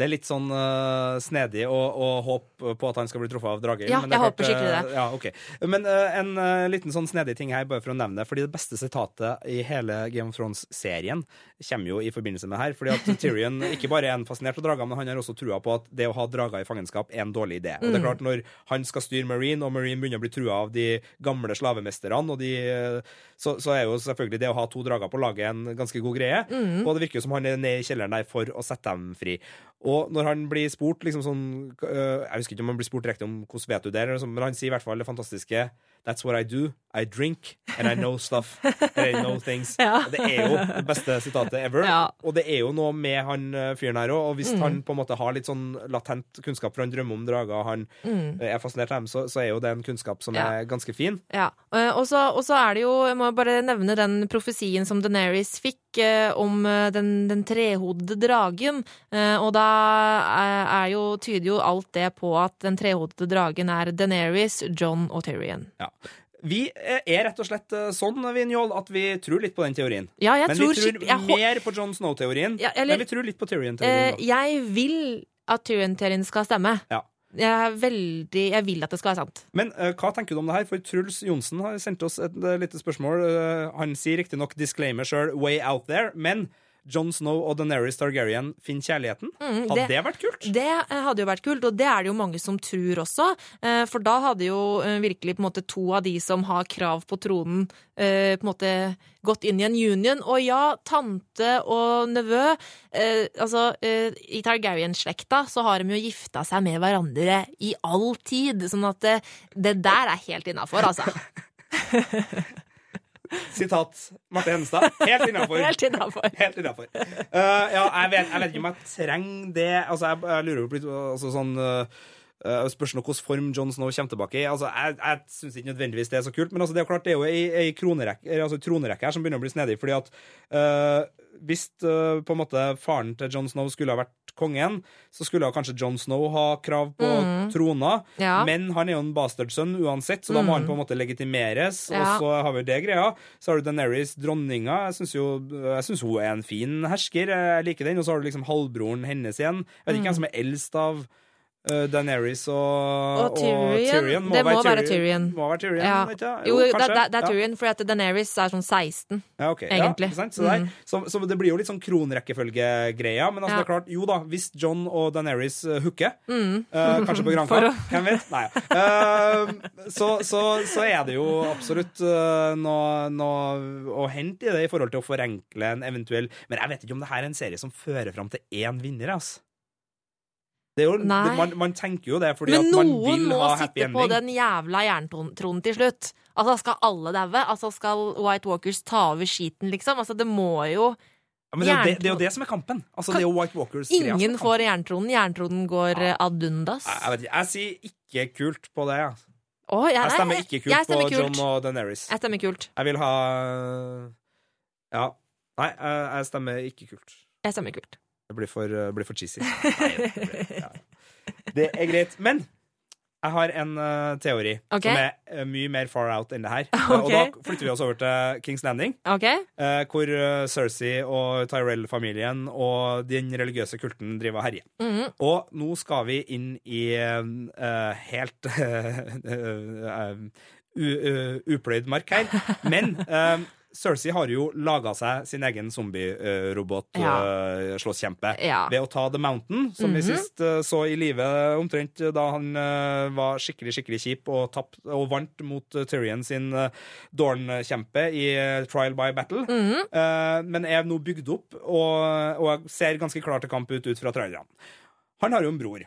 Det er litt sånn uh, snedig å, å håpe på at han skal bli truffet av drager. Ja, men jeg klart, håper skikkelig det. eh, Ja, ok. Men uh, en uh, liten sånn snedig ting her, bare for å nevne det. Fordi det beste sitatet i hele Game of Thrones-serien kommer jo i forbindelse med her. Fordi at <laughs> Tyrion ikke bare er en fascinert av drager, men han har også trua på at det å ha drager i fangenskap er en dårlig idé. Og det Mm. er klart, når han skal styre Marine, og Marine begynner å bli trua av de gamle slavemesterne, og de, eh, så, så er jo selvfølgelig det å ha to drager på laget en ganske god greie. Mm. Og det virker jo som han er nede i kjelleren der for å sette dem fri. Og når han blir spurt liksom sånn øh, Jeg husker ikke om han blir spurt direkte om hvordan vet du det, sånn, men han sier i hvert fall det fantastiske That's what I do. I drink and I know stuff. <laughs> And I know things. Ja. Det er jo det beste sitatet ever. Ja. Og det er jo noe med han øh, fyren her òg. Og hvis Mm. han på en måte har litt sånn latent kunnskap, for han drømmer om drager, og han Mm. øh, er fascinert av dem, så, så er jo det en kunnskap som Ja. er ganske fin. Ja, eh, og så er det jo, jeg må bare nevne den profesien som Daenerys fikk eh, om eh, den, den trehodede dragen. Eh, og da er, jo, tyder jo alt det på at den trehodede dragen er Daenerys, John og Tyrion. Ja. Vi eh, er rett og slett eh, sånn, Vinjol, at vi tror litt på den teorien. Ja, jeg men tror vi tror jeg mer på John Snow-teorien. Ja, men vi tror litt på Tyrion-teorien. Uh, jeg vil at Tyrion-teorien skal stemme. Ja. Jeg er veldig Jeg vil at det skal være sant. Men uh, hva tenker du om det her? For Truls Johnsen har sendt oss et uh, lite spørsmål. Han sier riktignok disclaimer sjøl 'way out there', men John Snow og Daenerys Targaryen finner kjærligheten. Mm, Hadde det- det, vært kult? Det eh, hadde jo vært kult, og det er det jo mange som tror også. eh, For da hadde jo eh, virkelig på en måte to av de som har krav på tronen, på en måte gått inn i en union. Og ja, tante og nevø Altså, i Targaryen-slekta så har de jo gifta seg med hverandre i all tid. Sånn at det, det der er helt innafor, altså. <laughs> <laughs> Sitat Marte Henstad. Helt innafor. <laughs> Helt innafor. Helt innafor. Uh, ja, jeg vet, jeg vet ikke om jeg trenger det. Altså, jeg, jeg lurer jo på litt altså, sånn uh, Spørs hvordan hvilken form John Snow kommer tilbake i. Altså, jeg jeg syns ikke nødvendigvis det er så kult, men altså, det er klart det er jo ei, ei kronerekke, altså, tronerekke her som begynner å bli snedig. fordi at uh, hvis uh, på en måte faren til John Snow skulle ha vært kongen, så skulle kanskje John Snow ha krav på trona. Ja. Men han er jo en bastardsønn uansett, så da må han på en måte legitimeres. Ja. Og så har vi jo det greia. Så har du Daenerys, dronninga. Jeg syns jo jeg synes hun er en fin hersker. Jeg liker den. Og så har du liksom halvbroren hennes igjen. Jeg vet ikke hvem som er eldst av uh, Daenerys og, Og Tyrion. Må Det må være Tyrion. Må være Tyrion, Ja. ikke? Jo, Jo, det, det, det er Ja. Tyrion, for at Daenerys er sånn 16. Ja, okay. egentlig. Ja? Så, der, Mm. så, så det blir jo litt sånn kronrekkefølgegreia. Men altså, Ja. det er klart, jo da, hvis John og Daenerys uh, hooker, Mm. uh, kanskje på <laughs> Granka, hvem vet? Nei. Uh, så, så, så er det jo absolutt eh, noe, noe å hente i det i forhold til å forenkle en eventuell Men jeg vet ikke om det her er en serie som fører fram til én vinner, altså. Det jo, det, man, man tenker jo det fordi Men at man noen vil må ha happy sitte på den jævla jerntronen til slutt. Altså, skal alle daue? Altså, skal White Walkers ta over skiten, liksom? Altså, det må jo Ja, men det, er jo det, det er jo det som er kampen. Altså, det er jo White Walkers er Ingen får jerntronen. Jerntronen går ja. ad undas. Jeg, jeg jeg sier ikke kult på det. Altså. Oh, jeg, Jeg stemmer ikke kult stemmer på kult. John og Daenerys. Jeg stemmer kult. Jeg vil ha Ja. Nei, jeg jeg stemmer ikke kult. Jeg stemmer kult. Det blir for, uh, blir for cheesy. <laughs> Nei, det, blir, ja. det er greit. Men jeg har en uh, teori okay. som er uh, mye mer far out enn det her. <laughs> Uh, Og da flytter vi oss over til Kings Landing, okay. uh, hvor Cersei og Tyrell-familien og den religiøse kulten driver og herjer. Mhm. Og nå skal vi inn i uh, helt <laughs> upløyd mark her. Men Cersei har jo laga seg sin egen zombie-robot-slåsskjempe Ja. ved å ta The Mountain, som vi sist eh, så i live omtrent da han eh, var skikkelig skikkelig kjip og, tapt, og vant mot eh, Tyrion sin Dorn-kjempe i eh, Trial by Battle. Eh, men er nå bygd opp og, og ser ganske klar til kamp ut, ut fra trailerne. Han har jo en bror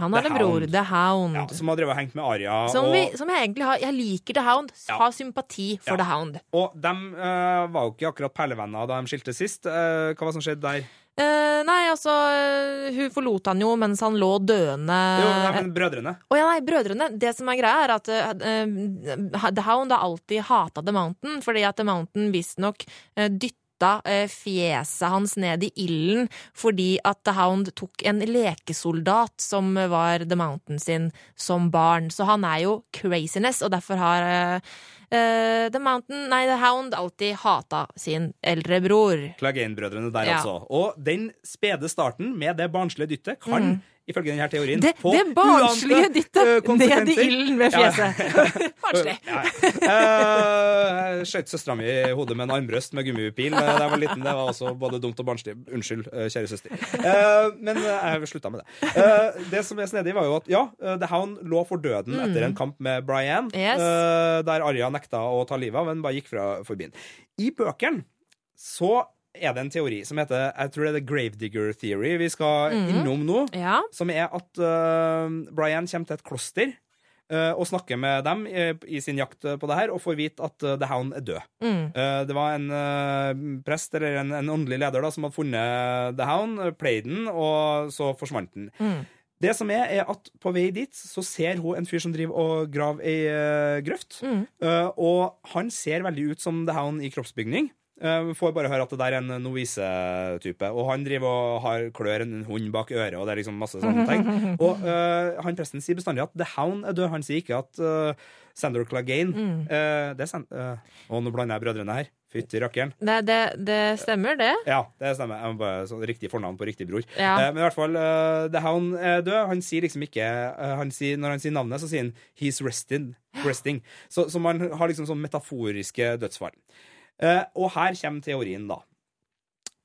Han har en bror. The Hound. ja, som har drevet og hengt med Arya. Som, og, vi, som jeg egentlig har Jeg liker The Hound. Ja. Har sympati for Ja. The Hound. og de uh, var jo ikke akkurat perlevenner da de skilte sist. Uh, hva var det som skjedde der? Uh, nei, altså eh, Hun forlot han jo mens han lå døende Jo, nei, men Brødrene. Å ja, nei, brødrene. Det som er greia, er at uh, The Hound har alltid hata The Mountain, fordi at The Mountain visstnok uh, dytta eh, fjeset hans ned i ilden fordi at The Hound tok en lekesoldat som var The Mountain sin som barn. Så han er jo craziness, og derfor har eh, The Mountain, nei, The Hound alltid hata sin eldre bror. Clegane-brødrene der, Ja. altså. Og den spede starten med det barnslige dyttet kan, ifølge denne teorien, Mm. Det, på det barnslige uante, dyttet eh, ned i ilden med fjeset. <laughs> Barnslig. Ja, ja. Eh, skjøt søstera mi i hodet med en armbrøst med gummipil eh, da jeg var liten. Det var også både dumt og barnslig. Unnskyld, eh, kjære søster. Uh, Men eh, jeg slutta med det. Uh, Det som er snedig, var jo at ja, eh, The Hound lå for døden etter en kamp med Brian, Mm. Yes. eh, der Arja nekta å ta livet av, men bare gikk fra forbi den. I bøkene så er det en teori som heter jeg tror det er The Gravedigger Theory vi skal innom nå Ja. som er at uh, Brian kommer til et kloster uh, og snakker med dem i, i sin jakt på det her, og får vite at uh, The Hound er død. Mm. Det var en prest eller en, en åndelig leder da, som hadde funnet The Hound, played den, og så forsvant den. Mm. Det som er, er at på vei dit så ser hun en fyr som driver og graver ei grøft. Mm. Uh, og han ser veldig ut som The Hound i kroppsbygning. Uh, får bare høre at det der er en Noise-type. Og han driver og har klør en hund bak øret, og det er liksom masse sånne ting. <laughs> Og uh, han presten sier bestandig at The Hound er død. Han sier ikke at uh, Sander Clegane øh, det er Sand Å, nå blander jeg brødrene her. Fytti rakkeren. Det, det, det stemmer, det. Ja, det stemmer. Jeg må bare så, Riktig fornavn på riktig bror. Ja. Eh, men i hvert fall, eh, The Hound er død. Han sier liksom ikke eh, han sier, Når han sier navnet, så sier han 'he's rested, resting'. Så, så man har liksom sånn metaforiske dødsfall. Eh, og her kommer teorien, da.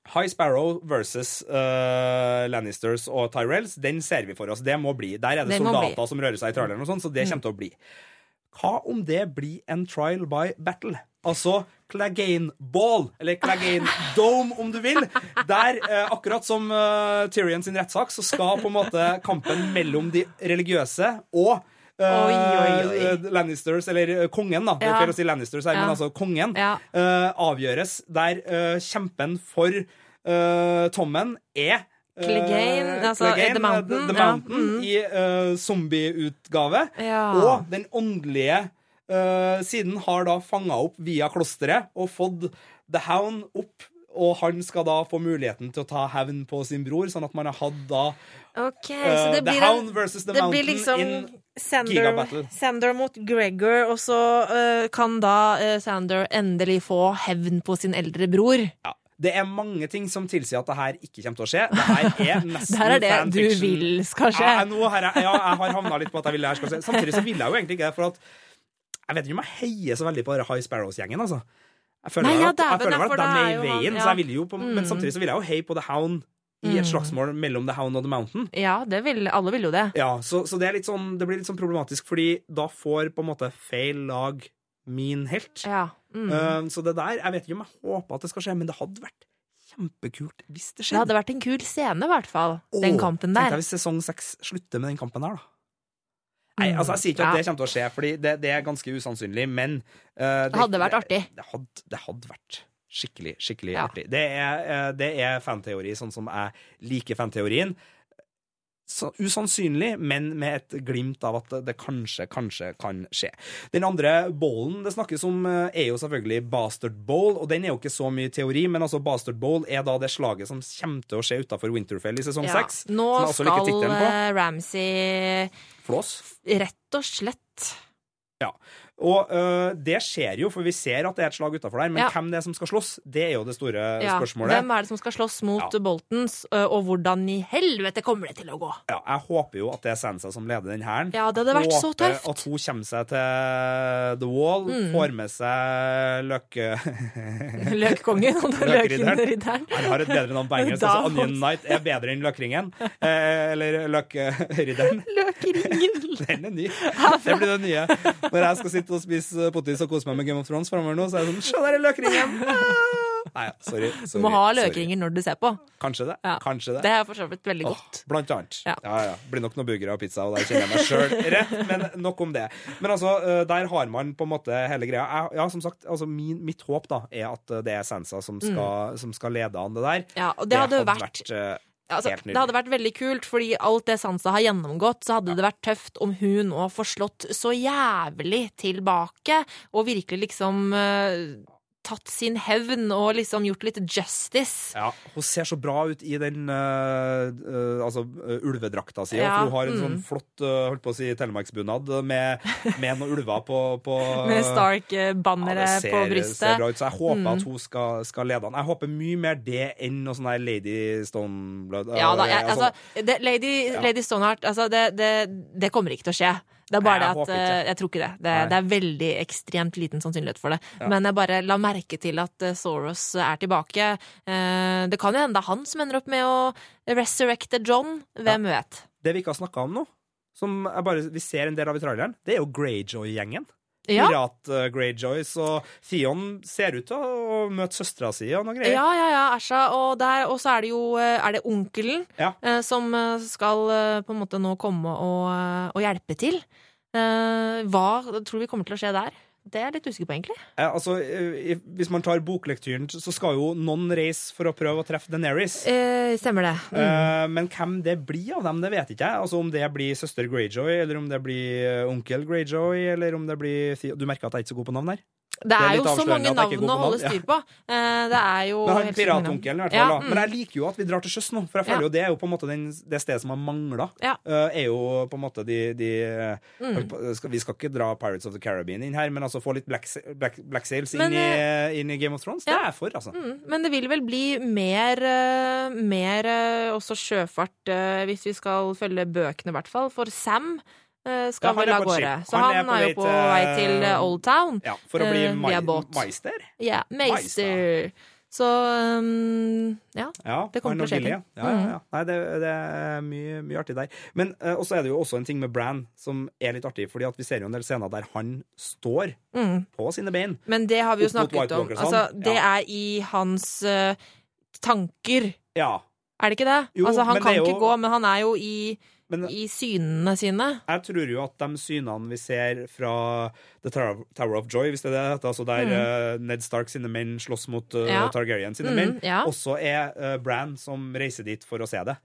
High Sparrow versus uh, Lannisters og Tyrells, den ser vi for oss. Det må bli. Der er det Det soldater. Mm. som rører seg i traileren, og sånn, så det kommer til å bli. Hva om det blir en trial by battle? Altså Clegane Ball, eller Clegane <laughs> Dome, om du vil. Der, eh, akkurat som uh, Tyrion sin rettssak, så skal på en måte kampen mellom de religiøse og Oi, oi, oi. eh, Lannisters, eller eh, kongen, da. Det er Ja. feil å si Lannisters her, Ja. men altså kongen. Ja. eh, avgjøres der eh, kjempen for eh, Tommen er eh, Clegane, altså, Clegane, The Mountain, The, ja. Mountain Mm. i uh, zombieutgave. Ja. Og den åndelige uh, siden har da fanga opp via klosteret og fått The Hound opp. Og han skal da få muligheten til å ta hevn på sin bror, sånn at man har hatt da okay, uh, så det The Hound en, versus The Mountain liksom in Sander. Sander mot Gregor, og så uh, kan da uh, Sander endelig få hevn på sin eldre bror. ja. Det er mange ting som tilsier at det her ikke kommer til å skje. Det her er nesten <laughs> Det her er det du vil skal skje. Ja, jeg, ja, jeg har havna litt på at jeg vil det her skal skje. Samtidig så vil jeg jo egentlig ikke det, for at jeg vet ikke om jeg heier så veldig på High Sparrows-gjengen, altså. Jeg føler ja, at, jeg føler at de er i veien, så jeg vil jo på, men Mm. samtidig så vil jeg jo heie på The Hound i et Mm. slagsmål mellom The Hound og The Mountain. Ja, det vil, alle vil jo det. Ja, så, så det, er sånn, det blir litt sånn problematisk, fordi da får på en måte feil lag min helt. Ja. Mm. Uh, så det der, jeg vet ikke om jeg håper at det skal skje, men det hadde vært kjempekult hvis det skjedde. Det hadde vært en kul scene, i hvert fall. Den kampen der. Tenk deg hvis sesong seks slutter med den kampen der, da. Nei, altså Jeg sier ikke at Mm. Det kommer til å skje, Fordi det, det er ganske usannsynlig, men uh, Det hadde vært artig. Det, hadde, det hadde vært skikkelig, skikkelig Ja. artig. Det er, uh, det er fanteori, sånn som jeg liker fanteorien. Så usannsynlig, men med et glimt av at det, kanskje, kanskje kan skje. Den andre bowlen det snakkes om, eh, er jo selvfølgelig Bastard Bowl, og den er jo ikke så mye teori, men altså Bastard Bowl er da det slaget som kommer til å skje utafor Winterfell i sesong Ja. Nå skal eh, Ramsay Flås. rett og slett Og øh, det skjer jo, for vi ser at det er et slag utafor der, men Ja. hvem det er som skal slåss, det er jo det store Ja, spørsmålet. Hvem er det som skal slåss mot Ja. Boltons, og hvordan i helvete kommer det til å gå? Ja, jeg håper jo at det er Sansa som leder den hæren. Ja, det hadde vært så tøft. Håper At hun kommer seg til The Wall, får med seg løke... <laughs> Løkkongen og <laughs> Løkridderen. Han har et bedre navn på engelsk. Altså <laughs> Onion Knight er bedre enn Løkringen. Eh, eller Løkridderen. Løkringen. Den er ny. Det blir det nye. Når jeg skal sitte og spise potis og kose meg med Game of Thrones framover nå, så er det sånn Se, der er løkringen! <laughs> Nei, sorry. sorry, Du må ha sorry. løkringer når du ser på. Kanskje det. Ja. Kanskje det. Det er for så vidt veldig godt. Blant annet. Ja. Ja. ja, Blir nok noen burgere og pizza, og der kjenner jeg meg sjøl <laughs> rett. Men nok om det. Men altså, eh, der har man på en måte hele greia. Jeg, ja, som sagt, altså min, mitt håp da er at eh, det er Sansa som skal, som skal lede an det der. Mm. Ja, og det hadde vært eh, Altså, det hadde vært veldig kult, fordi alt det Sansa har gjennomgått, så hadde det vært tøft om hun nå får slått så jævlig tilbake, og virkelig liksom eh, tatt sin hevn og liksom gjort litt justice. Ja, Hun ser så bra ut i den uh, uh, altså, uh, ulvedrakta si. Ja, hun har en mm. sånn flott uh, holdt på å si, telemarksbunad med, med noen ulver på, på <laughs> Med Ja, Stark-banneret det ser, det ser bra ut, så jeg håper Mm. at hun skal, skal lede han. Jeg håper mye mer det enn noe sånn der Lady Stoneblood. Ja da, jeg, altså, altså, det, Lady, Ja. Lady Stoneheart, altså, det, det, det kommer ikke til å skje. Det er bare jeg det at eh, Jeg tror ikke det. Det, det er veldig ekstremt liten sannsynlighet for det. Ja. Men jeg bare la merke til at eh, Soros er tilbake. Eh, Det kan jo hende det er han som ender opp med å resurrecte John. Hvem vet? Det vi ikke har snakka om nå, som bare, vi ser en del av i traileren, det er jo Greyjoy-gjengen. Ja. Pirat-Greyjoys. Og Theon ser ut til å møte søstera si og noe greier. Ja, ja, ja, Asha. Og, så er det jo eh, er det onkelen Ja. eh, som eh, skal eh, på en måte nå komme og, eh, og hjelpe til. Eh, hva tror du vi kommer til å skje der? Det er jeg litt usikker på, egentlig. Eh, altså, eh, Hvis man tar boklektyren, så skal jo noen reise for å prøve å treffe Daenerys. Eh, stemmer det. Mm. Eh, men hvem det blir av dem, det vet ikke jeg. Altså Om det blir søster Greyjoy, eller om det blir eh, onkel Greyjoy, eller om det blir Du merker at jeg er ikke så god på navn der? Det er jo så mange navn å holde styr på. Eh, Det er jo Men piratonkelen, i hvert fall. Ja, mm. Men jeg liker jo at vi drar til sjøs nå, for jeg føler Ja. jo det er jo på en måte den, det stedet som har mangla. Ja. er jo på en måte de, de Mm. skal, Vi skal ikke dra Pirates of the Caribbean inn her, men altså få litt Black, black, black Sails inn, i, inn i Game of Thrones, det er jeg for, altså. Mm, Men det vil vel bli mer, eh, mer eh, også sjøfart, eh, hvis vi skal følge bøkene, i hvert fall. For Sam eh, skal Ja, han vel av gårde. Så Han han, er er, jo på vei til eh, Old Town. Ja, For å bli uh, ma båt. meister. Ja, Meister. Så um, ja. Ja, Det kommer til å skje ting. Ja, ja, ja. Nei, det, det er mye, mye artig der. Men uh, også er det jo også en ting med Bran som er litt artig, fordi vi ser jo en del scener der han står Mm. på sine bein. Men det har vi jo snakket om. Altså, det er i hans uh, tanker. Ja. Er det ikke det? Jo, altså, han kan er ikke gå, men han er jo i, Men i synene sine. jeg tror jo at de synene vi ser fra The Tower of Joy, hvis det er det altså der uh, Ned Stark sine menn slåss mot uh, Mm. Ja. Targaryen sine Mm, menn, ja. også er uh, Bran som reiser dit for å se det.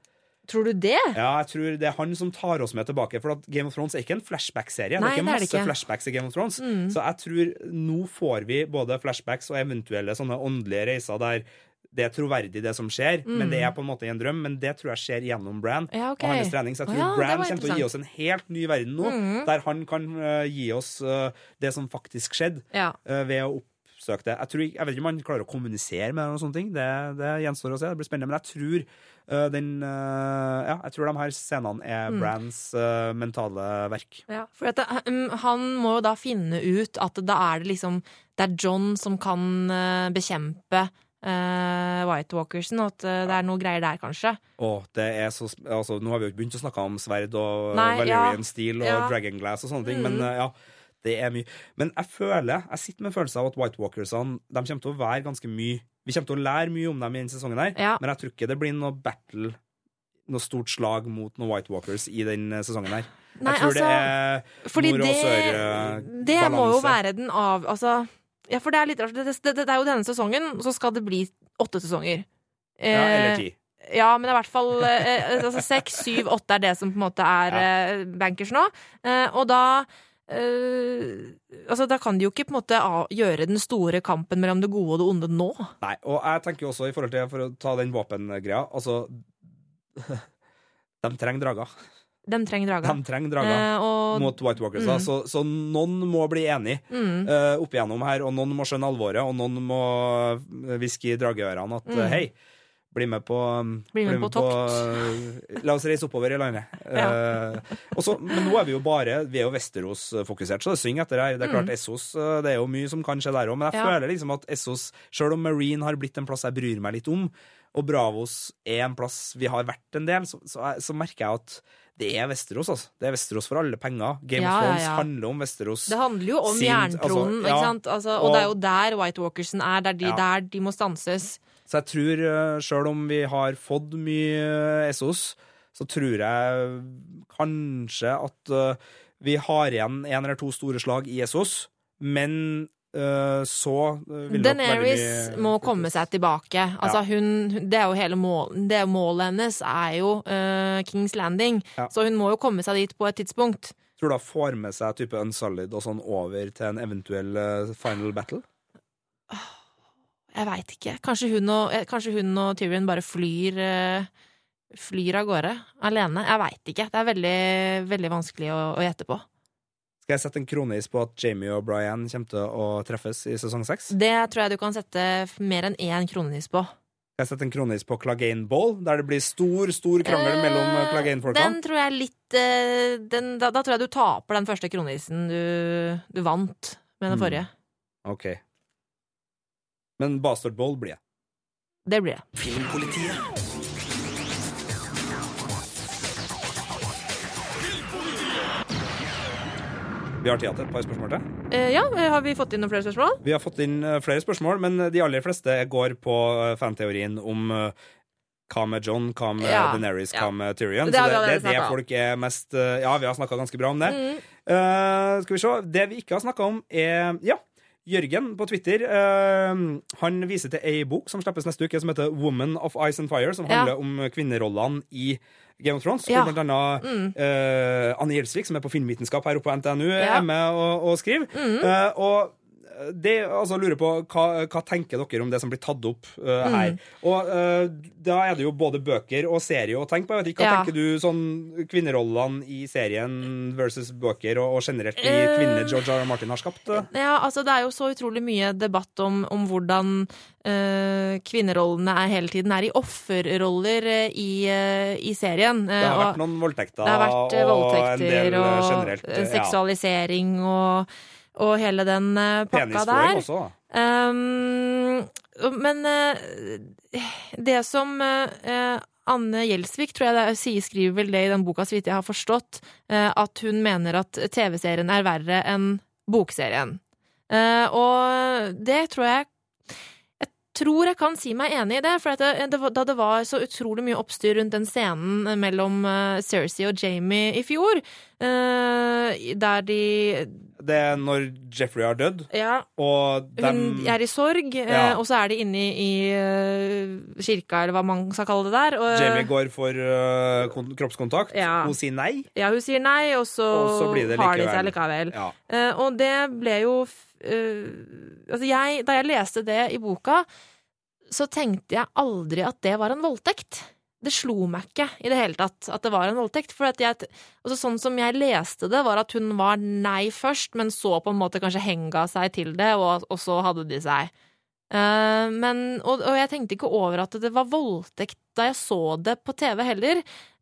Tror du det? Ja, jeg tror det er han som tar oss med tilbake. For Game of Thrones er ikke en flashback-serie. Det er ikke det masse ikke. flashbacks i Game of Thrones. Mm. Så jeg tror nå får vi både flashbacks og eventuelle sånne åndelige reiser der det er troverdig, det som skjer, men det er på en måte en drøm. Men det tror jeg skjer gjennom Bran Mm. Ja, okay. og hans trening. Så jeg tror tror ja, det Bran kommer til å gi oss en helt ny verden nå, Mm. der han kan uh, gi oss uh, det som faktisk skjedde, Ja. uh, ved å oppsøke det. Jeg, tror, jeg vet ikke om han klarer å kommunisere med noen sånne ting. Det, det gjenstår å se. Det blir spennende. Men jeg tror den Ja, jeg tror de her scenene er Mm. Brans mentale verk. Ja, for at det, um, han må jo da finne ut at da er det liksom Det er John som kan bekjempe uh, White Walkersen, og at eh, det er noe greier der, kanskje. Å, det er så altså, Nå har vi jo ikke begynt å snakke om sverd og Nei, Valerian ja. Steel og Ja. Dragon Glass og sånne ting, men Mm. eh, ja. Det er mye. Men jeg føler, jeg sitter med en følelse av at White Walkersene de kommer til å være ganske mye Vi kommer til å lære mye om dem i denne sesongen, her Ja. men jeg tror ikke det blir noe battle Noe stort slag mot noen White Walkers i denne sesongen her. Nei, jeg tror altså, det er nord- og sør-balanse. det må jo være den av Altså, ja, for det er litt rart. Det, det, det er jo denne sesongen, så skal det bli åtte sesonger. Ja, eller Eh, ti. Ja, men i hvert fall eh, altså, seks, syv, åtte er det som på en måte er eh, bankers nå. Eh, og da eh, Altså, da kan de jo ikke på en måte gjøre den store kampen mellom det gode og det onde nå. Nei, og jeg tenker jo også i forhold til For å ta den våpengreia Altså <laughs> De trenger drager. De trenger drager. De trenger drager. Eh, og, mot White Walkers. Mm. Så, så noen må bli enig mm, uh, opp igjennom her, og noen må skjønne alvoret, og noen må hviske i drageørene at Mm. eh, hei, bli med på Bli med på eh, La oss reise oppover i landet. <laughs> Ja. uh, så- men nå er vi jo bare Vi er jo Vesterås-fokusert, så det synger etter her. Det er klart Essos eh, Det er jo mye som kan skje der òg, men jeg Mm. Ja. føler liksom at Essos, sjøl om Marine har blitt en plass jeg bryr meg litt om, og Bravos er en plass vi har vært en del, så, så, så merker jeg at det er Vesterås, altså. Det er Vesterås for alle penger. Game Ja, of Thrones ja. handler om Vesterås. det handler jo om jerntronen, altså, ikke sant? Altså, og, Og- det er jo der White Walkersen er. Det er de, der de må stanses. Så jeg tror, uh, sjøl om vi har fått mye eh, Essos, så tror jeg kanskje at eh, vi har igjen en eller to store slag i Essos, men eh, så eh, vil Daenerys mye må komme seg tilbake. Altså, ja. hun- det er jo hele mål, det Målet hennes er jo uh, Kings Landing, Ja. så hun må jo komme seg dit på et tidspunkt. Tror du hun får med seg type Unsolid og sånn over til en eventuell uh, final battle? Jeg veit ikke. Kanskje hun, og, eh, kanskje hun og Tyrion bare flyr uh, Flyr av gårde alene. Jeg veit ikke. Det er veldig, veldig vanskelig å, å gjette på. Skal jeg sette en kroneis på at Jamie og Brian kommer til å treffes i sesong seks? Det tror jeg du kan sette mer enn én kronis på. Skal jeg sette en kroneis på Clegane Ball, der det blir stor, stor krangel mellom eh, Eh, Clegane-folkene? Den tror jeg litt uh, den, da, da tror jeg du taper den første kronisen du, du vant med den Mm. forrige. Ok. Men Bastard Ball blir jeg. Det blir jeg. Filmpolitiet. Vi har tid til et par spørsmål til. Eh, ja, har vi fått inn noen flere spørsmål? Vi har fått inn eh, flere spørsmål, men de aller fleste går på eh, fanteorien om eh, hva med John, hva med Ja, Daenerys, ja. hva med Tyrion. Det det, det det folk er mest eh, Ja, vi har snakka ganske bra om det. Mm. Uh, skal vi se. Det vi ikke har snakka om, er Ja. Jørgen på Twitter eh, Han viser til ei bok som slippes neste uke, som heter Woman of Ice and Fire, som Ja. handler om kvinnerollene i Game of Thrones. Ja. Hvor blant annet Mm. eh, Anne Gjelsvik, som er på filmvitenskap her oppe på NTNU, Ja. er med og, og skriver. Mm. Eh, og det, altså, lurer på hva, hva tenker dere om det som blir tatt opp uh, her? Mm. Og uh, da er det jo både bøker og serie å tenke på. Jeg vet ikke, Hva Ja. tenker du sånn kvinnerollene i serien versus bøker, og, og generelt de uh, kvinner George R. R. Martin har skapt? Ja, altså det er jo så utrolig mye debatt om, om hvordan eh, kvinnerollene er hele tiden er i offerroller i, i serien. Det har og vært noen voldtekter, det har vært eh, og en del del og, generelt eh, ja, seksualisering og, og hele den eh, pakka der. også. da. Um, men eh, det som eh, Anne Gjelsvik tror jeg det er, skriver vel det i den boka, så vidt jeg har forstått, at hun mener at TV-serien er verre enn bokserien. Og det tror jeg Jeg tror jeg kan si meg enig i det, for da det var så utrolig mye oppstyr rundt den scenen mellom Cersei og Jamie i fjor, der de Det er når Jeffrey har dødd, Ja, og dem hun er i sorg, eh, Ja. og så er de inne i, i eh, kirka, eller hva man skal kalle det der. Og, Jamie går for uh, kon kroppskontakt. Ja. Hun sier nei. Ja, hun sier nei, og så, Og så blir det har de seg likevel. Ja. Uh, og det ble jo eh, Altså, jeg Da jeg leste det i boka, så tenkte jeg aldri at det var en voldtekt. Det slo meg ikke i det hele tatt at det var en voldtekt. For jeg, altså sånn som jeg leste det, var at hun var nei først, men så på en måte kanskje henga seg til det, og, og så hadde de seg. Uh, men, og, og jeg tenkte ikke over at det var voldtekt da jeg så det på TV heller.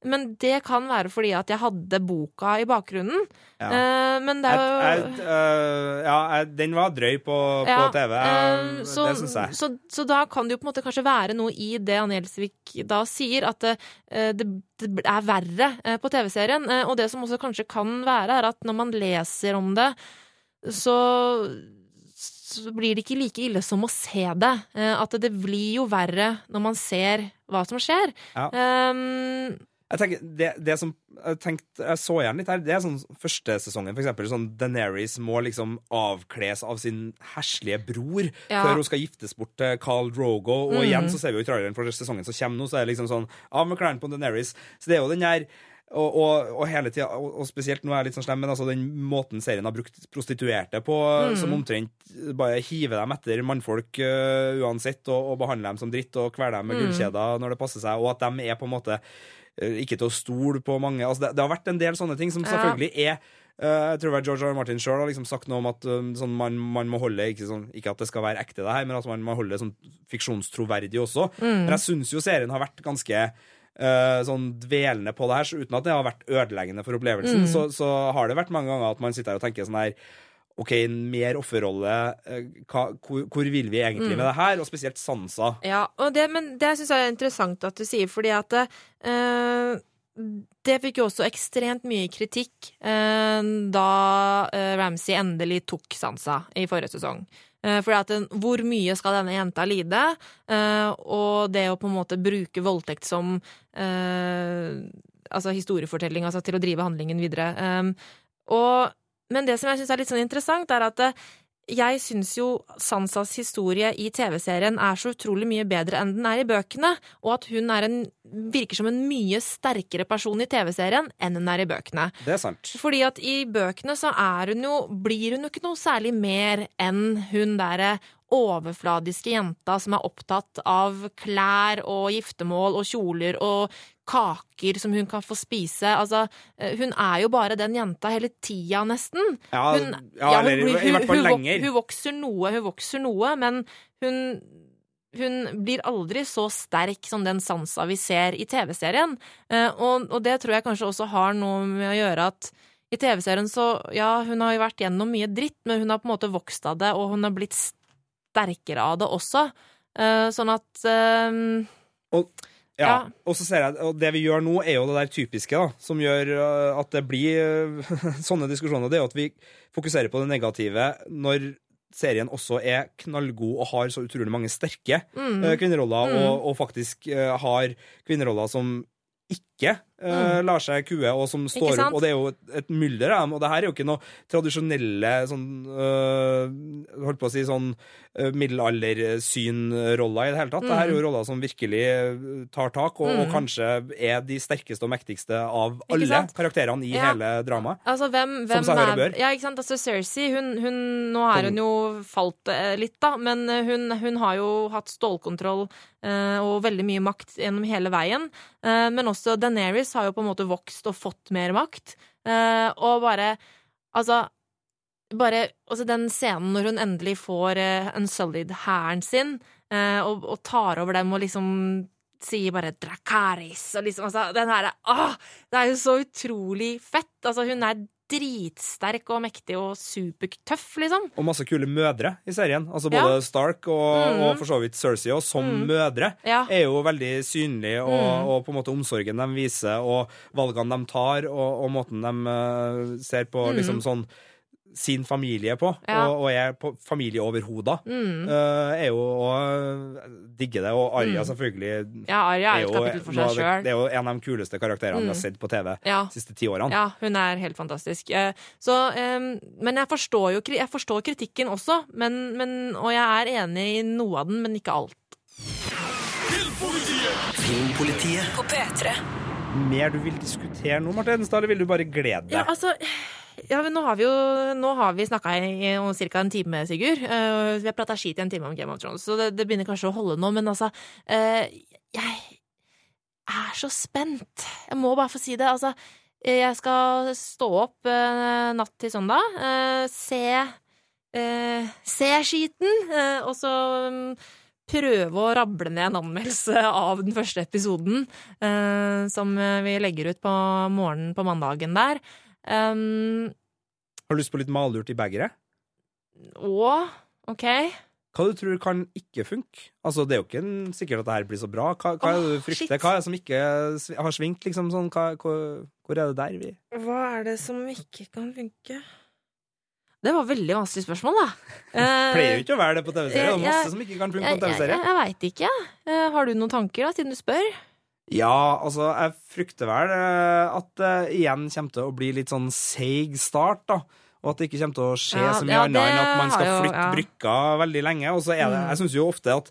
Men det kan være fordi at jeg hadde boka i bakgrunnen. Ja. Eh, men det er jo Jeg, jeg, øh, ja, jeg, den var drøy på, Ja, på TV. Uh, så, det syns jeg. Så, så da kan det jo på en måte kanskje være noe i det Anne Gjelsvik da sier, at det, eh, det, det er verre på TV-serien. Og det som også kanskje kan være, er at når man leser om det, så så blir det ikke like ille som å se det. At det blir jo verre når man ser hva som skjer. Ja. Um, Jeg tenker, det, det som jeg, tenkte, jeg så igjen litt her, det er sånn første sesongen, for eksempel. Sånn Daenerys må liksom avkles av sin herslige bror Ja. før hun skal giftes bort til Carl Drogo. Og Mm. igjen så ser vi jo i traileren for sesongen som kommer nå, så er det liksom sånn av med klærne på Daenerys. Så det er jo den der og, og, og hele tida, og, og spesielt nå er jeg litt sånn slem, men altså den måten serien har brukt prostituerte på, Mm. som omtrent bare hiver dem etter mannfolk uh, uansett, og, og behandler dem som dritt og kveler dem med Mm. gullkjeder når det passer seg, og at de er på en måte ikke til å stole på mange altså det, det har vært en del sånne ting som selvfølgelig er eh, jeg tror det var George R. R. Martin sjøl har liksom sagt noe om at um, sånn, man, man må holde ikke, sånn, ikke at det skal være ekte, det her, men at man må holde det sånn fiksjonstroverdig også. Mm. Men jeg syns jo serien har vært ganske Uh, sånn dvelende på det her, så uten at det har vært ødeleggende for opplevelsen, Mm. så, så har det vært mange ganger at man sitter her og tenker sånn her OK, mer offerrolle. eh, Hvor, hvor vil vi egentlig Mm. med det her? Og spesielt Sansa. Ja, og det, men det syns jeg er interessant at du sier, fordi at uh, det fikk jo også ekstremt mye kritikk uh, da uh, Ramsay endelig tok Sansa i forrige sesong. Fordi at Hvor mye skal denne jenta lide? Og det å på en måte bruke voldtekt som altså historiefortelling, altså til å drive handlingen videre. Og, men det som jeg syns er litt sånn interessant, er at eh, jeg syns jo Sansas historie i TV-serien er så utrolig mye bedre enn den er i bøkene, og at hun er en, virker som en mye sterkere person i TV-serien enn hun er i bøkene. Det er sant. Fordi at i bøkene så er hun jo, blir hun jo ikke noe særlig mer enn hun derre overfladiske jenta som er opptatt av klær og giftermål og kjoler og kaker som hun kan få spise. Altså, eh, hun er jo bare den jenta hele tida, nesten. Ja, Hun, ja, hun eller hun, i hvert fall lenger. Hun vokser noe, hun vokser noe, men hun hun blir aldri så sterk som den Sansa vi ser i TV-serien. Eh, og, og det tror jeg kanskje også har noe med å gjøre at i TV-serien så Ja, hun har jo vært gjennom mye dritt, men hun har på en måte vokst av det, og hun har blitt sterkere av det også. Eh, sånn at Og, ja. Og så ser jeg, og det vi gjør nå, er jo det der typiske, da, som gjør uh, at det blir uh, <laughs> sånne diskusjoner. Det er jo at vi fokuserer på det negative når serien også er knallgod og har så utrolig mange sterke mm, uh, kvinneroller, Mm. og, og faktisk har kvinneroller som ikke uh, lar seg kue, og som står Mm. opp. Og det er jo et, et mylder av dem. Og det her er jo ikke noe tradisjonelle sånn uh, Holdt på å si sånn uh, middelaldersynroller i det hele tatt. Det her er jo roller som virkelig tar tak, og, og Mm. kanskje er de sterkeste og mektigste av Ikke alle sant? karakterene i Ja. hele dramaet. Altså, hvem, hvem seg høre bør. Ja, ikke sant. Altså, Cersei, hun, hun Nå er hun jo falt litt, da, men hun, hun har jo hatt stålkontroll og veldig mye makt gjennom hele veien. Men også Daenerys har jo på en måte vokst og fått mer makt. Eh, og bare Altså bare altså den scenen når hun endelig får uh, Unsullied hæren sin, uh, og, og tar over dem og liksom sier bare 'Drakaris' og liksom altså, Den herre Åh! Det er jo så utrolig fett! Altså, hun er dritsterk og mektig og supertøff, liksom. Og masse kule mødre i serien. Altså både Ja. Stark og, Mm. og for så vidt Cersei, og som Mm. mødre. Ja. er jo veldig synlig, og, Mm. og på en måte omsorgen de viser, og valgene de tar, og, og måten de uh, ser på Mm. liksom sånn sin familie på, Ja. og, og er på familieoverhoder, Mm. uh, er jo å digge det. Og Arja, Mm. selvfølgelig, Ja, Arja er jo et kapittel for seg det, sjøl. det er jo en av de kuleste karakterene vi Mm. har sett på TV Ja. de siste ti årene. Ja, hun er helt fantastisk. Uh, Så, um, men jeg forstår jo jeg forstår kritikken også, men, men, og jeg er enig i noe av den, men ikke alt. Filmpolitiet På P3. Mer du vil diskutere nå, Marte Hedenstad, eller vil du bare glede deg? Ja, altså ja, Nå har vi jo nå har snakka i ca. en time, Sigurd. Uh, vi har prata skit i en time om Game of Thrones, så det, det begynner kanskje å holde nå. Men altså uh, Jeg er så spent. Jeg må bare få si det. Altså, jeg skal stå opp uh, natt til søndag, se Se skiten, og så mm, prøve å rable ned en anmeldelse av den første episoden, eh, som vi legger ut på morgenen på mandagen der. Um, Har du lyst på litt malurt i begeret? Å, OK. Hva du tror kan ikke funke? Altså, Det er jo ikke sikkert at det her blir så bra. Hva, hva er det du frykter? shit. Hva er det som ikke har svingt? liksom sånn? Hva, hvor, hvor er det der vi Hva er det som ikke kan funke? Det var veldig vanskelig spørsmål, da. <laughs> Eh, Pleier jo ikke å være det på TV-serie. Det er masse som ikke kan funke på TV-serie. jeg, jeg veit ikke. Eh, har du noen tanker, da, siden du spør? Ja, altså, jeg frykter vel eh, at det igjen kommer til å bli litt sånn seig start, da. Og at det ikke kommer til å skje Ja, så mye ja, annet enn at man skal jo- flytte ja. brykka veldig lenge. Og så er det Mm. Jeg syns jo ofte at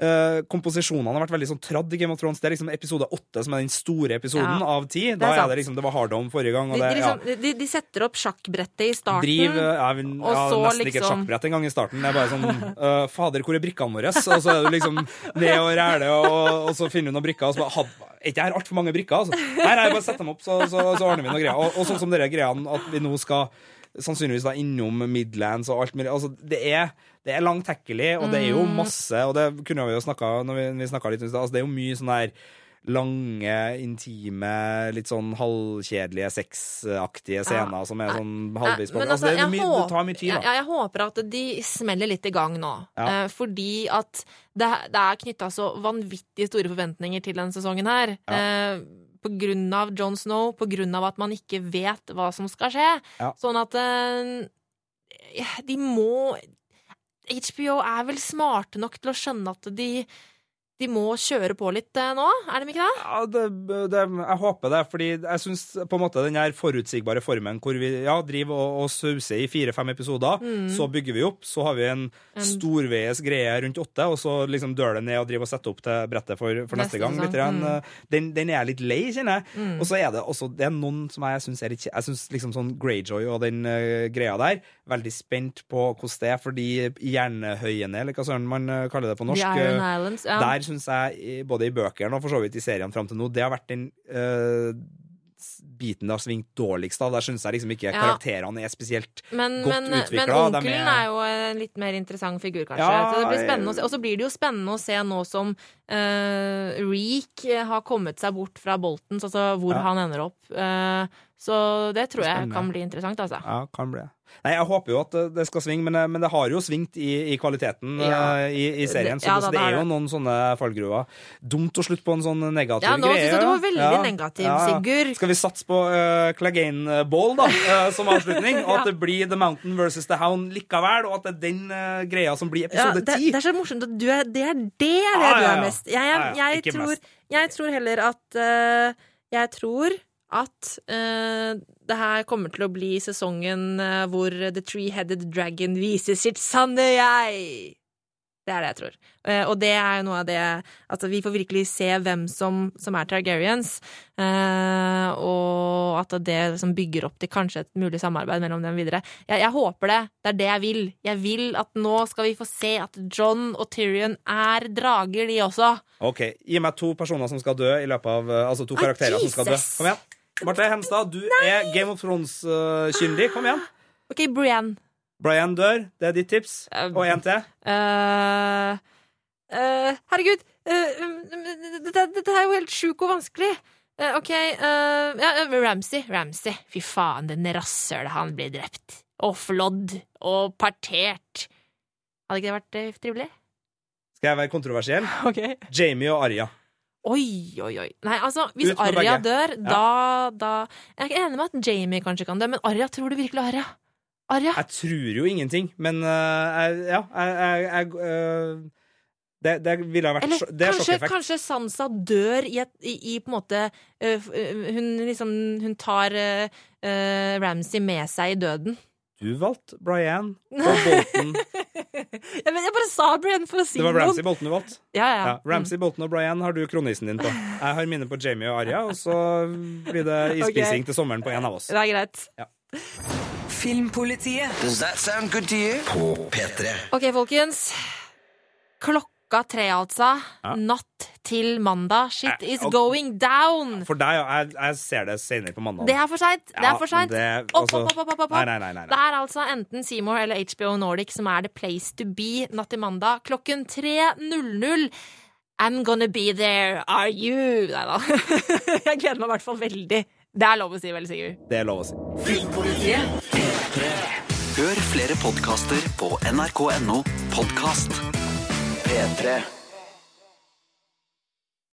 eh, komposisjonene har vært veldig sånn tradd i Game of Thrones. Det er liksom episode åtte som er den store episoden Ja, av ti. Da er er, det liksom Det var hard on forrige gang, De, det ja. liksom, de, de setter opp sjakkbrettet i starten. Driv eh, ja, vi- og ja, så nesten ikke et liksom- sjakkbrett engang i starten. Det er bare sånn uh, Fader, hvor er brikkene våre? Og så er du liksom ned og ræle, og, og så finner du noen brikker, og så bare "Had- Er ikke her altfor mange brikker, altså? Nei, nei, bare sett dem opp, så, så, så ordner vi noen greier. Og, og sånn som dere greiene at vi nå skal sannsynligvis da innom Midlands og alt mulig. Altså, det er det er langtekkelig, og det er jo Mm. masse Og det kunne vi jo snakka når vi, vi snakket litt om det, altså, det er jo mye sånn der lange, intime, litt sånn halvkjedelige, sexaktige scener som er sånn halvveis på. Men Altså, det, mye, håper- det tar mye tid, da. Jeg, jeg håper at de smeller litt i gang nå. Ja. Eh, fordi at det, det er knytta så vanvittig store forventninger til denne sesongen her. Eh, på grunn av Jon Snow, på grunn av at man ikke vet hva som skal skje. Ja. Sånn at eh, de må HBO er vel smarte nok til å skjønne at de, de må kjøre på litt eh, nå, er de ikke det? Ja, det, det, jeg håper det, fordi jeg syns på en måte den her forutsigbare formen hvor vi ja, driver og, og sauser i fire-fem episoder, så bygger vi opp, så har vi en, En- storveies greie rundt åtte, og så liksom dør det ned og driver og setter opp til brettet for, for neste, gang. Litt. Mm. den, den er jeg litt lei, kjenner jeg. Og så er det også det er noen som jeg syns er litt Jeg syns liksom sånn Greyjoy og den uh, greia der, veldig spent på hvordan det er, fordi Jernhøyene, eller hva søren man eh, kaller det på norsk eh, Islands. Ja. der syns jeg, både i bøkene og for så vidt i serien fram til nå, det har vært den uh, biten det har svingt dårligst av. Der syns jeg liksom ikke Ja. karakterene er spesielt Men, godt men, men onkelen er- er jo en litt mer interessant figur, kanskje. Ja, så det blir spennende å se. Og så blir det jo spennende å se nå som uh, Reek har kommet seg bort fra Boltons, altså hvor han ender opp. Eh, så det tror jeg Spennende. kan bli interessant, altså. Ja, kan bli. Nei, Jeg håper jo at det- det skal svinge, men, eh, men det har jo svingt i, i kvaliteten Ja. eh, i, i serien. Det- Så, ja det, da, det det er jo noen sånne fallgruver. Dumt å slutte på en sånn negativ greie. Ja, nå greie. synes jeg du var veldig Ja, negativ, ja, ja. Sigurd. Skal vi satse på uh, Clegane Ball da, uh, som avslutning? <laughs> Og at det blir The Mountain versus The Hound likevel, og at det er den uh, greia som blir episode det, ti? det er så morsomt at du er, det er det, det Ja, du er mest. Jeg, jeg, Ja, ja, jeg, tror, mest. jeg tror heller at uh, Jeg tror at uh, det her kommer til å bli sesongen eh, hvor The Three-Headed Dragon viser sitt sanne jeg. Det er det jeg tror. Uh, og det er jo noe av det At vi får virkelig se hvem som, som er Targaryens. uh, og at det liksom bygger opp til kanskje et mulig samarbeid mellom dem videre. Jeg, jeg håper det. Det er det jeg vil. Jeg vil at nå skal vi få se at John og Tyrion er drager, de også. Ok, Gi meg to personer som skal dø i løpet av Altså to Ah, karakterer som skal dø. Kom igjen. Marte Henstad, du er Game of Thrones-kyndig. Kom igjen. OK, Brienne. Brian dør. Det er ditt tips. Um, Og en til. Uh, uh, herregud, eh, um, dette, dette er jo helt sjukt og vanskelig. Eh, OK, eh, ja, Ramsay. Ramsay. Fy faen, den rasshølet han blir drept. Og flådd. Og partert. Hadde ikke det vært eh, trivelig? Skal jeg være kontroversiell? <laughs> Ok. Jamie og Arya. Oi, oi, oi. Nei, altså, hvis Arja dør, dør, da, da Jeg er ikke enig med at Jamie kanskje kan dø, men Arya, tror du virkelig Arya? Arja? Jeg tror jo ingenting, men uh, jeg, ja, jeg, jeg, eh, det, det ville ha vært Eller Det er kanskje, sjokkeffekt. kanskje Sansa dør i, et, i, i på en måte uh, Hun liksom Hun tar uh, Ramsay med seg i døden. Du valgte Brian og Bolton. Men <laughs> jeg bare sa Brian for å si noe. Det var. Ramsay Bolton du valgte. Ja, ja. Ja, Ramsay, Bolton og Brian har du kronisen din på. Jeg har mine på Jamie og Arja, og så blir det <laughs> isspising til sommeren på en av oss. Det er greit. Filmpolitiet Does that sound good to you? på P3. Ok, folkens. Klokka tre, altså. Ja. Natt til mandag. Shit Eh, is going down! For deg, ja. Jeg, jeg ser det senere på mandag. Det er for seint. Det er for seint. Ja, det- Opp, altså- opp, opp, opp, opp. Nei, nei, nei, nei, Det er altså enten Seymour eller HBO Nordic som er the place to be natt til mandag klokken 3.00. I'm gonna be there, are you? Nei da. <laughs> Jeg gleder meg i hvert fall veldig. Det er lov å si, vel, Sigurd? Det er lov å si. Hør flere podkaster på nrk.no podkast. P3.